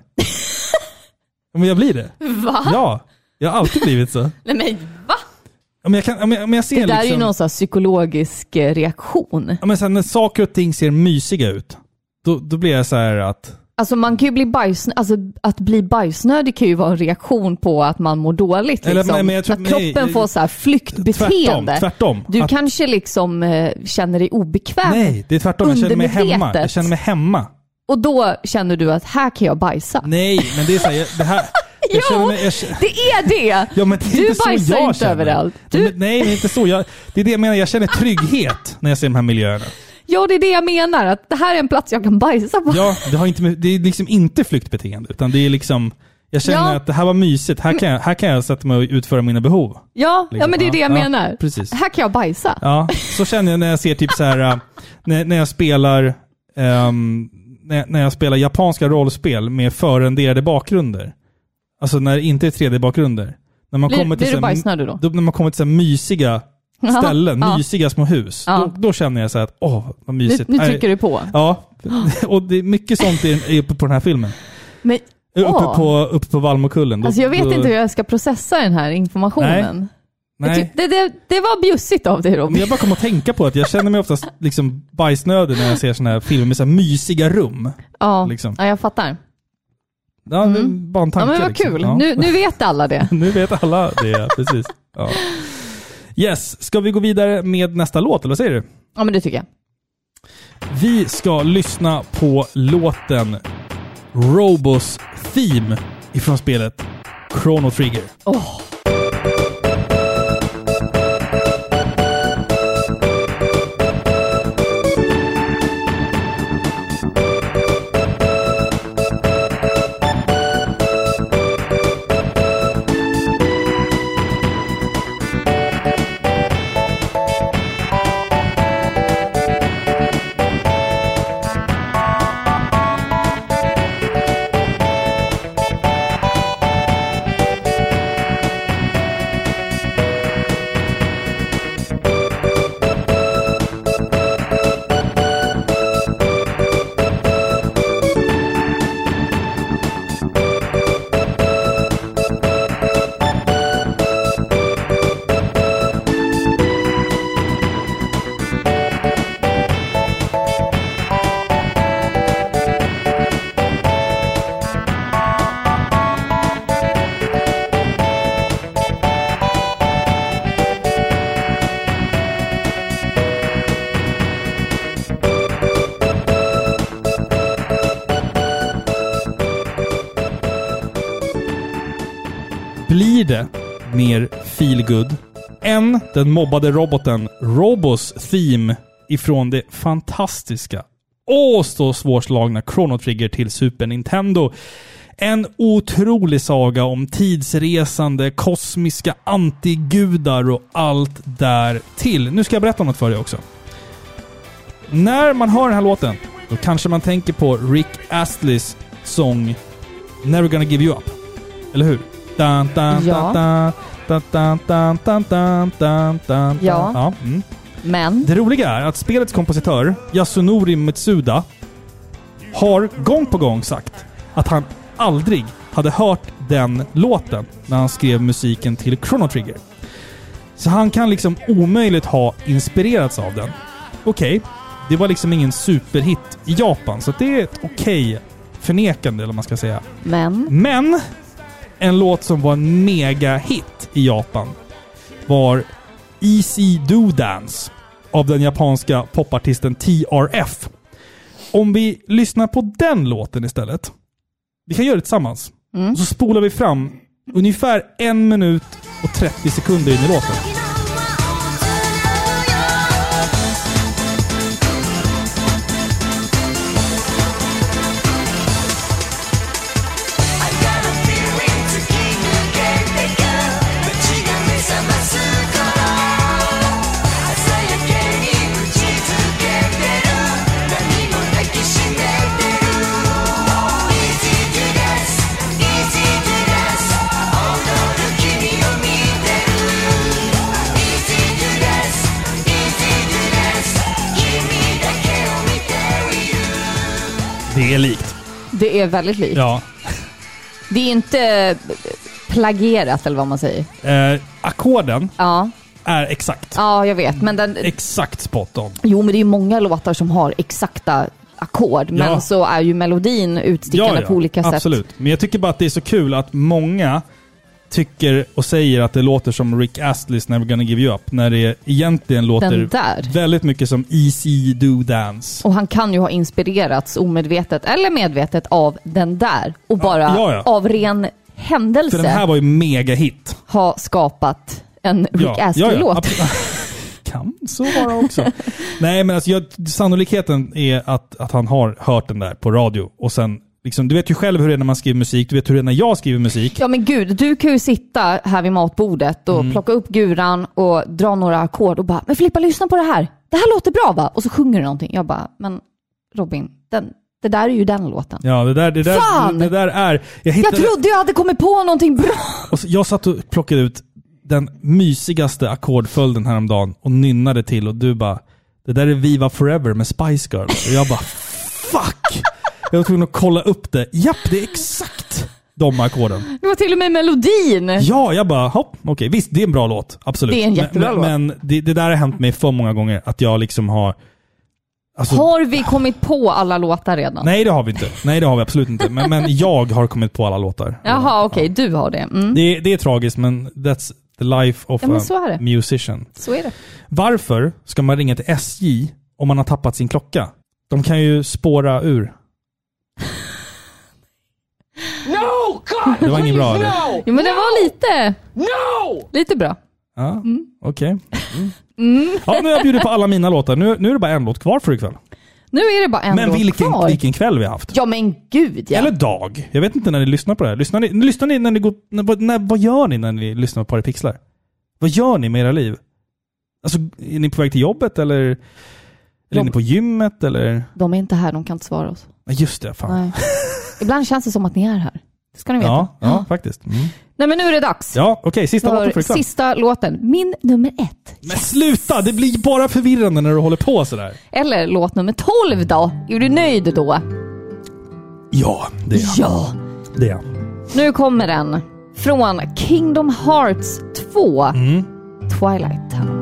Men jag blir det. Va? Ja, jag har alltid blivit så. Nej men va? Om jag, kan, om jag, om jag ser Det där är ju liksom, någon sån psykologisk eh, reaktion. ja, men så här, när saker och ting ser mysiga ut, då, då blir jag så här att... Alltså man kan ju bli bajs, alltså att bli bajsnödig kan ju vara en reaktion på att man mår dåligt. Eller, Liksom. nej, tror- att kroppen nej, får så här flyktbeteende. Tvärtom, tvärtom. Du Att- kanske liksom eh, känner dig obekväm. Nej, det är tvärtom. Jag känner mig hemma. Jag känner mig hemma. Och då känner du att här kan jag bajsa. Nej, men det är så här, det här... Jag Jo, mig, jag, Det är det! Ja, det är du inte bajsar inte känner. överallt. Du, nej, men inte så. Jag, det är det jag menar. Jag känner trygghet när jag ser de här miljöerna. Ja, det är det jag menar. Att det här är en plats jag kan bajsa på. Ja, det, har inte med, det är liksom inte flyktbeteende, utan det är liksom... Jag känner Ja. att det här var mysigt. Här kan, jag, här kan jag sätta mig och utföra mina behov. Ja, ja Liksom. men det är det jag Ja, menar. precis. Här kan jag bajsa. Ja, så känner jag när jag ser typ så här äh, när, när jag spelar ehm, när, när jag spelar japanska rollspel med förrenderade bakgrunder. Alltså när det inte är 3D-bakgrunder. När man Blir- kommer till blir du så här- bajsnödig då? När man kommer till så här mysiga Ja, ställen, ja. mysiga små hus. Ja. Då, då känner jag så här att åh, vad Nu, mysigt. nu Nej, trycker du på. Ja, och det är mycket sånt är uppe på den här filmen. Men, Uppe på, uppe på Valmokullen. Då- Alltså jag vet då- inte hur jag ska processa den här informationen. Nej. tyck- det, det, det var bjussigt av dig Men Robin. jag bara kom att tänka på att jag känner mig oftast liksom bajsnödig när jag ser såna här filmer med så här mysiga rum. Ja, liksom. ja, jag fattar. Ja, är bara en Mm. Ja, tanke. men vad liksom. kul. Ja. Nu, nu vet alla det. nu vet alla det, precis. Ja. Yes, ska vi gå vidare med nästa låt, eller vad säger du? Ja, men det tycker jag. Vi ska lyssna på låten Robos Theme ifrån spelet Chrono Trigger. Åh. Blir det mer feelgood än den mobbade roboten Robos Theme ifrån det fantastiska och så svårslagna Chrono Trigger till Super Nintendo. En otrolig saga om tidsresande, kosmiska antigudar och allt där till. Nu ska jag berätta något för dig också. När man hör den här låten, då kanske man tänker på Rick Astleys sång Never gonna give you up. Eller hur? Dun, dun, Ja. dun, Ja. ja mm. Men, Det roliga är att spelets kompositör, Yasunori Mitsuda, har gång på gång sagt att han aldrig hade hört den låten när han skrev musiken till Chrono Trigger. Så han kan liksom omöjligt ha inspirerats av den. Okej, det var liksom ingen superhit i Japan, så det är ett okej förnekande, eller vad man ska säga. men, Men en låt som var en mega-hit i Japan var Easy Do Dance av den japanska popartisten TRF. Om vi lyssnar på den låten istället. Vi kan göra det tillsammans. Mm. Så spolar vi fram ungefär en minut och 30 sekunder in i låten. Det är likt. det är väldigt likt. Ja. Det är inte plagierat eller vad man säger. Eh, ackorden Ja, är exakt. ja jag vet. Men den, Exakt spot on. jo, men det är ju många låtar som har exakta ackord. Men Ja. så är ju melodin utstickande på olika sätt. absolut. Men jag tycker bara att det är så kul att många tycker och säger att det låter som Rick Astley's Never Gonna Give You Up, när det egentligen låter väldigt mycket som Easy Do Dance. Och han kan ju ha inspirerats omedvetet eller medvetet av den där. Och bara ja, ja. av ren händelse För den här var ju mega hit. ha skapat en Rick Ja, Astley-låt. kan så vara också. Nej, men alltså, jag, sannolikheten är att, att han har hört den där på radio och sen Liksom, du vet ju själv hur det är när man skriver musik, du vet hur det är när jag skriver musik. Ja men gud, du kan ju sitta här vid matbordet och Mm. plocka upp guran och dra några ackord och bara “Men Filippa, lyssna på det här. Det här låter bra va?” Och så sjunger du någonting. Jag bara “Men Robin, den, det där är ju den låten.” Ja, det där, det där, Fan! det, det där är... Jag, Jag hittade, trodde jag hade kommit på någonting bra! och så, jag satt och plockade ut den mysigaste ackordföljden häromdagen och nynnade till och du bara Det där är Viva Forever med Spice Girls. Och jag bara Fuck! Jag var tvungen att kolla upp det. Japp, det är exakt de ackorden. Det var till och med melodin! Ja, jag bara hopp, okej. Visst, det är en bra låt. Absolut. Det är en jättebra men, låt. Men det, det där har hänt mig för många gånger, att jag liksom har... Alltså, Har vi kommit på alla låtar redan? Nej, det har vi inte. Nej, det har vi absolut inte. Men, men jag har kommit på alla låtar. Jaha, okej, du har det. Mm. Det, det är tragiskt, men that's the life of Ja, a musician. Så är det. Varför ska man ringa till SJ om man har tappat sin klocka? De kan ju spåra ur. No! God! Det var inget bra, eller? No! Jo, men det var lite, No! lite bra. Ja, okej. Mm. Ja, nu har jag bjudit på alla mina låtar. Nu, nu är det bara en låt kvar för ikväll. Nu är det bara en Men låt vilken, kvar. vilken kväll vi har haft. Ja men gud ja. Eller dag. Jag vet inte när ni lyssnar på det här. Lyssnar ni, lyssnar ni när ni går... När, vad- när, vad gör ni när ni lyssnar på Par i pixlar? Vad gör ni med era liv? Alltså, är ni på väg till jobbet eller? Eller är ni på gymmet eller? De är inte här, de kan inte svara oss. Nej, just det. Fan. Nej. Ibland känns det som att ni är här. Det ska ni veta. Ja, ja, faktiskt. Mm. Nej men nu är det dags. Ja, okej. sista låten för ikväll. sista låten. Min nummer ett. Men sluta! Det blir bara förvirrande när du håller på sådär. Eller låt nummer 12 då. Är du nöjd då? Ja, det är jag. Ja. Det är jag. Nu kommer den. Från Kingdom Hearts 2. Mm. Twilight Town.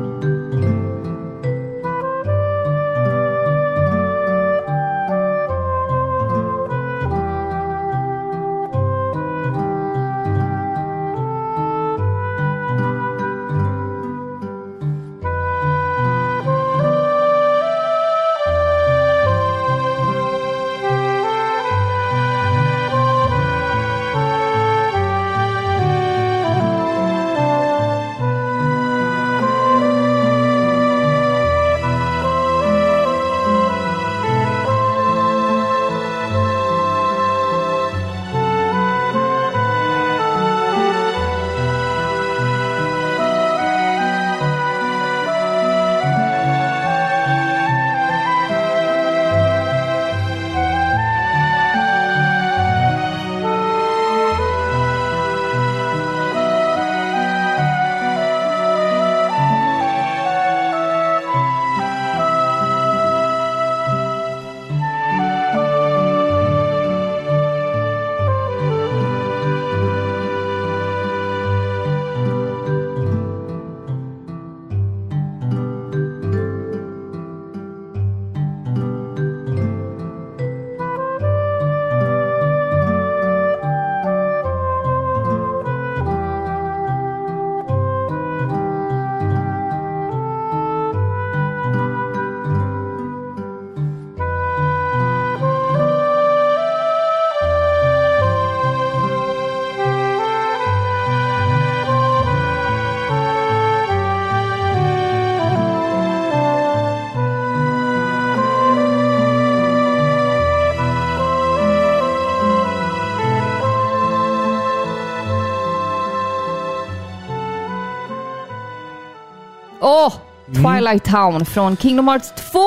Twilight Town från Kingdom Hearts 2!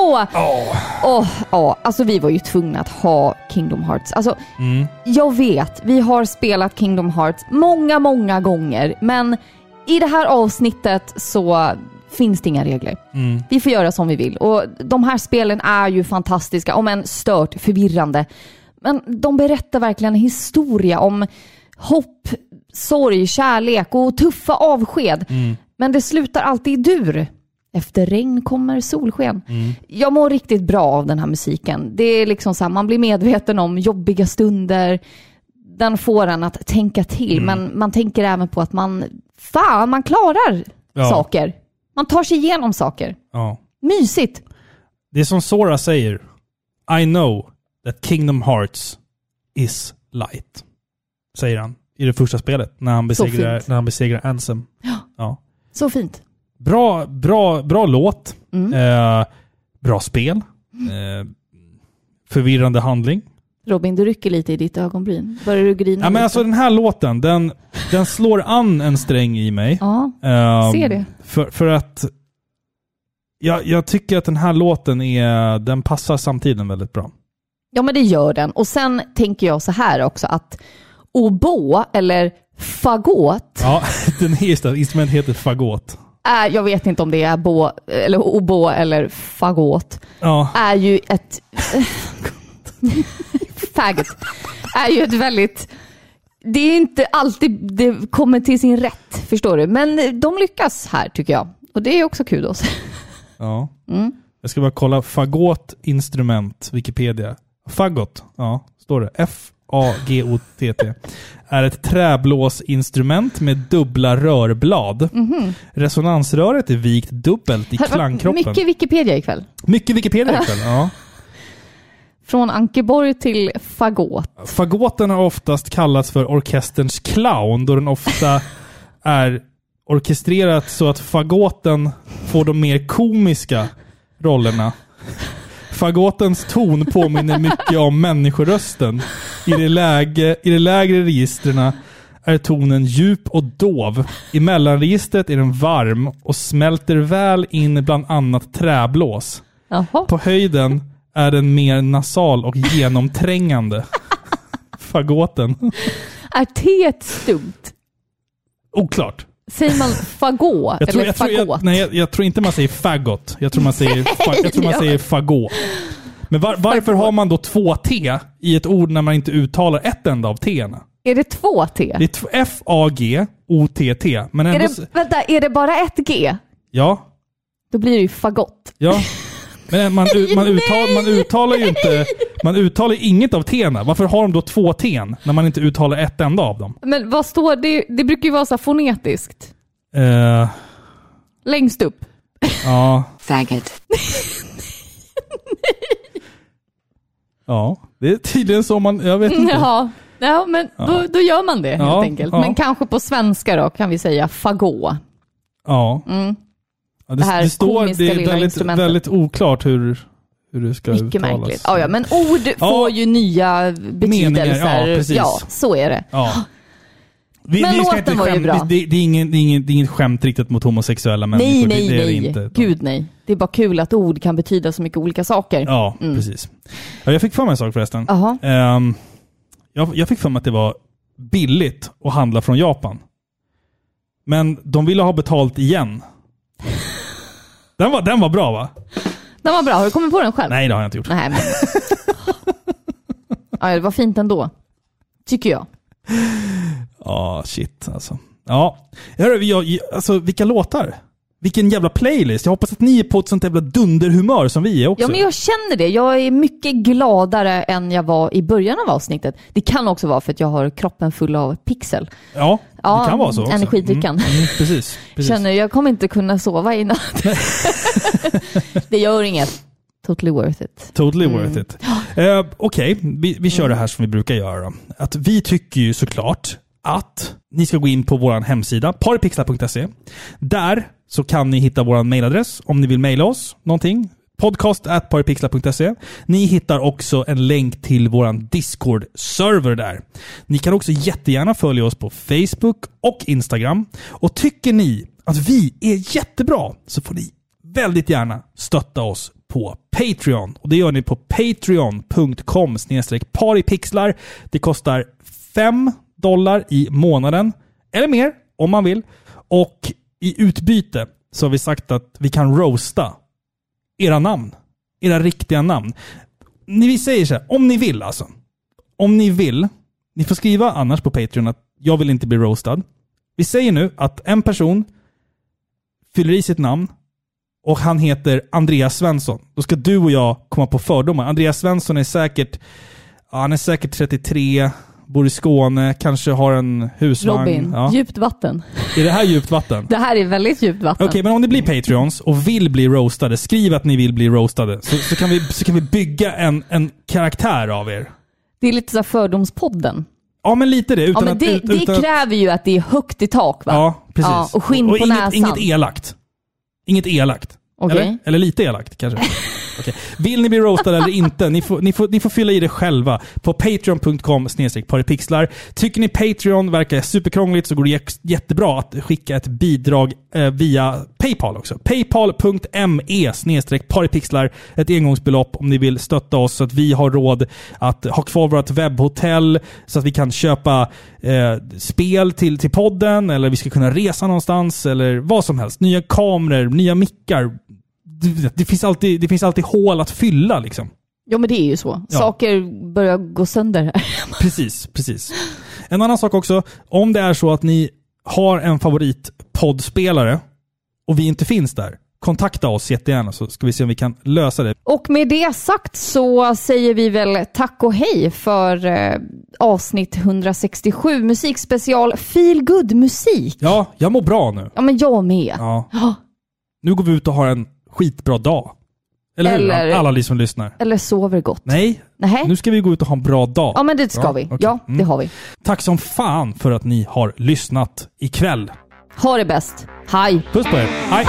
Åh, ja, alltså vi var ju tvungna att ha Kingdom Hearts. Alltså, jag vet, vi har spelat Kingdom Hearts många, många gånger, men i det här avsnittet så finns det inga regler. Vi får göra som vi vill och de här spelen är ju fantastiska, om än stört förvirrande. Men de berättar verkligen en historia om hopp, sorg, kärlek och tuffa avsked. Men det slutar alltid i dur. Efter regn kommer solsken. Jag mår riktigt bra av den här musiken. Det är liksom så här, man blir medveten om jobbiga stunder. Den får en att tänka till, men man tänker även på att man, fan, man klarar Ja. saker. Man tar sig igenom saker. Ja. Mysigt. Det är som Sora säger. I know that Kingdom Hearts is light. Säger han i det första spelet. När han besegrar, när han besegrar Ansem. Ja. Så fint. Bra, bra, bra låt. Mm. Eh, bra spel. Eh, förvirrande handling. Robin, du rycker lite i ditt ögonbryn. Börjar du grina Ja, men lite? alltså den här låten, den, den slår an en sträng i mig. Ja, Ehm, ser det. För, för att jag, jag tycker att den här låten är, den passar samtiden väldigt bra. Ja, men det gör den. Och sen tänker jag så här också att oboe eller fagot Ja, den instrumentet heter fagot. Är, jag vet inte om det är bo, eller oboe eller fagot, Ja, är ju ett... Faggot. Är ju ett väldigt... Det är inte alltid det kommer till sin rätt, förstår du. Men de lyckas här tycker jag. Och det är också kudos. ja. Mm. Jag ska bara kolla. Fagot instrument, Wikipedia. Fagot, ja, står det. F-A-G-O-T-T. Är ett träblåsinstrument med dubbla rörblad. Resonansröret är vikt dubbelt i klangkroppen. Mycket Wikipedia ikväll. Mycket Wikipedia ikväll. Ja. Från Ankeborg till fagot. Fagoten har oftast kallats för orkesterns clown då den ofta är orkestrerat så att fagoten får de mer komiska rollerna. Fagotens ton påminner mycket om människorösten. I de, läge, I de lägre registren är tonen djup och dov. I mellanregistret är den varm och smälter väl in bland annat träblås. Jaha. På höjden är den mer nasal och genomträngande. Fagoten. Är T stumt? Oklart. Säger man fagot Jag tror, eller jag, tror, fagot? jag, nej, jag, jag tror inte man säger faggot. Jag tror man säger, fa, jag tror man säger fagot. Men var, varför har man då två T i ett ord när man inte uttalar ett enda av T? -erna? Är det två T? Det är t- F-A-G-O-T-T. Men Är ändå... det, vänta, är det bara ett G? Ja, Då blir det ju fagott. ja. Men man, man, uttal, man uttalar ju inte... Man uttalar inget av T. -erna. Varför har de då två T när man inte uttalar ett enda av dem? Men vad står det? Det brukar ju vara så här fonetiskt. Eh, Längst upp. ja. Faggot. Ja, det är tydligen så man... Jag vet inte. Ja, ja men Då, då gör man det helt Ja, enkelt. ja. Men kanske på svenska då kan vi säga fagot. Ja. Mm. ja Det här det, står, komiska det är lilla väldigt, instrumentet. väldigt oklart hur, hur det ska Mycket uttalas. märkligt. Ja, ja, men ord Ja. får ju nya betydelser. ja, precis. så är det. Ja. Vi, Men vi låten inte var ju bra. Det, det, är ingen, det, är ingen, det är inget skämt riktat mot homosexuella människor. Nej, det, nej, det det nej. inte. Gud nej. Det är bara kul att ord kan betyda så mycket olika saker. Ja, Mm. precis. Ja, jag fick för mig en sak förresten. Ehm, jag, jag fick för mig att det var billigt att handla från Japan. Men de ville ha betalt igen. Den var, den var bra va? Den var bra. Har du kommit på den själv? Nej, det har jag inte gjort. Nej, men... ja, det var fint ändå. Tycker jag. Ja, shit alltså. Ja. Hörru, jag, alltså vilka låtar? Vilken jävla playlist. Jag hoppas att ni är på ett sånt jävla dunderhumör som vi är också. Ja, men jag känner det. Jag är mycket gladare än jag var i början av avsnittet. Det kan också vara för att jag har kroppen full av pixel. Ja, Ja, det kan vara så också. energidrickan. Mm, mm, precis. precis. Känner jag kommer inte kunna sova i natt. det gör inget. Totally worth it. Totally Mm. worth it. Eh, Okej, vi, vi kör det här som vi brukar göra. Att vi tycker ju såklart att ni ska gå in på vår hemsida, paripixlar.se. Där så kan ni hitta vår mailadress om ni vill mejla oss någonting. Podcast at paripixlar.se. Ni hittar också en länk till vår Discord-server där. Ni kan också jättegärna följa oss på Facebook och Instagram. Och tycker ni att vi är jättebra så får ni väldigt gärna stötta oss på Patreon. Och det gör ni på patreon.com paripixlar. Det kostar 5 dollar i månaden, eller mer om man vill. Och i utbyte så har vi sagt att vi kan roasta era namn. Era riktiga namn. Ni vi säger så här, om ni vill alltså. Om ni vill, ni får skriva annars på Patreon att jag vill inte bli roastad. Vi säger nu att en person fyller i sitt namn och han heter Andreas Svensson. Då ska du och jag komma på fördomar. Andreas Svensson är säkert, ja, han är säkert 33, bor i Skåne, kanske har en husvagn. Robin, Ja. djupt vatten. Är det här djupt vatten? Det här är väldigt djupt vatten. Okej, men om ni blir Patreons och vill bli roastade, skriv att ni vill bli roastade. Så, så, kan, vi, så kan vi bygga en, en karaktär av er. Det är lite så här fördomspodden. Ja, men lite det. Ja, Utan men att, det, det utan att- kräver ju att det är högt i tak va? Ja, precis. Ja, och skinn på inget, näsan. Inget elakt. Inget elakt. Okej. Eller? Eller lite elakt kanske. Okay. Vill ni bli roastade eller inte? Ni får, ni, får, ni får fylla i det själva på patreon.com paripixlar. Tycker ni Patreon verkar superkrångligt så går det jättebra att skicka ett bidrag eh, via Paypal också. Paypal.me paripixlar. Ett engångsbelopp om ni vill stötta oss så att vi har råd att ha kvar vårt webbhotell så att vi kan köpa eh, spel till, till podden eller vi ska kunna resa någonstans eller vad som helst. Nya kameror, nya mickar. Det, det, finns alltid, det finns alltid hål att fylla liksom. Ja men det är ju så. Ja. Saker börjar gå sönder här. Precis, precis. En annan sak också. Om det är så att ni har en favoritpoddspelare och vi inte finns där, kontakta oss jättegärna så ska vi se om vi kan lösa det. Och med det sagt så säger vi väl tack och hej för eh, avsnitt 167 musikspecial Feel good musik. Ja, jag mår bra nu. Ja men jag med. Ja. Nu går vi ut och har en skitbra dag. Eller, Eller- hur? Alla ni som lyssnar. Eller sover gott. Nej, Nej. nu ska vi gå ut och ha en bra dag. Ja men det ska Bra, vi. okej. Ja, det Mm. har vi. Tack som fan för att ni har lyssnat ikväll. Ha det bäst. Hej! Puss på er. Hej!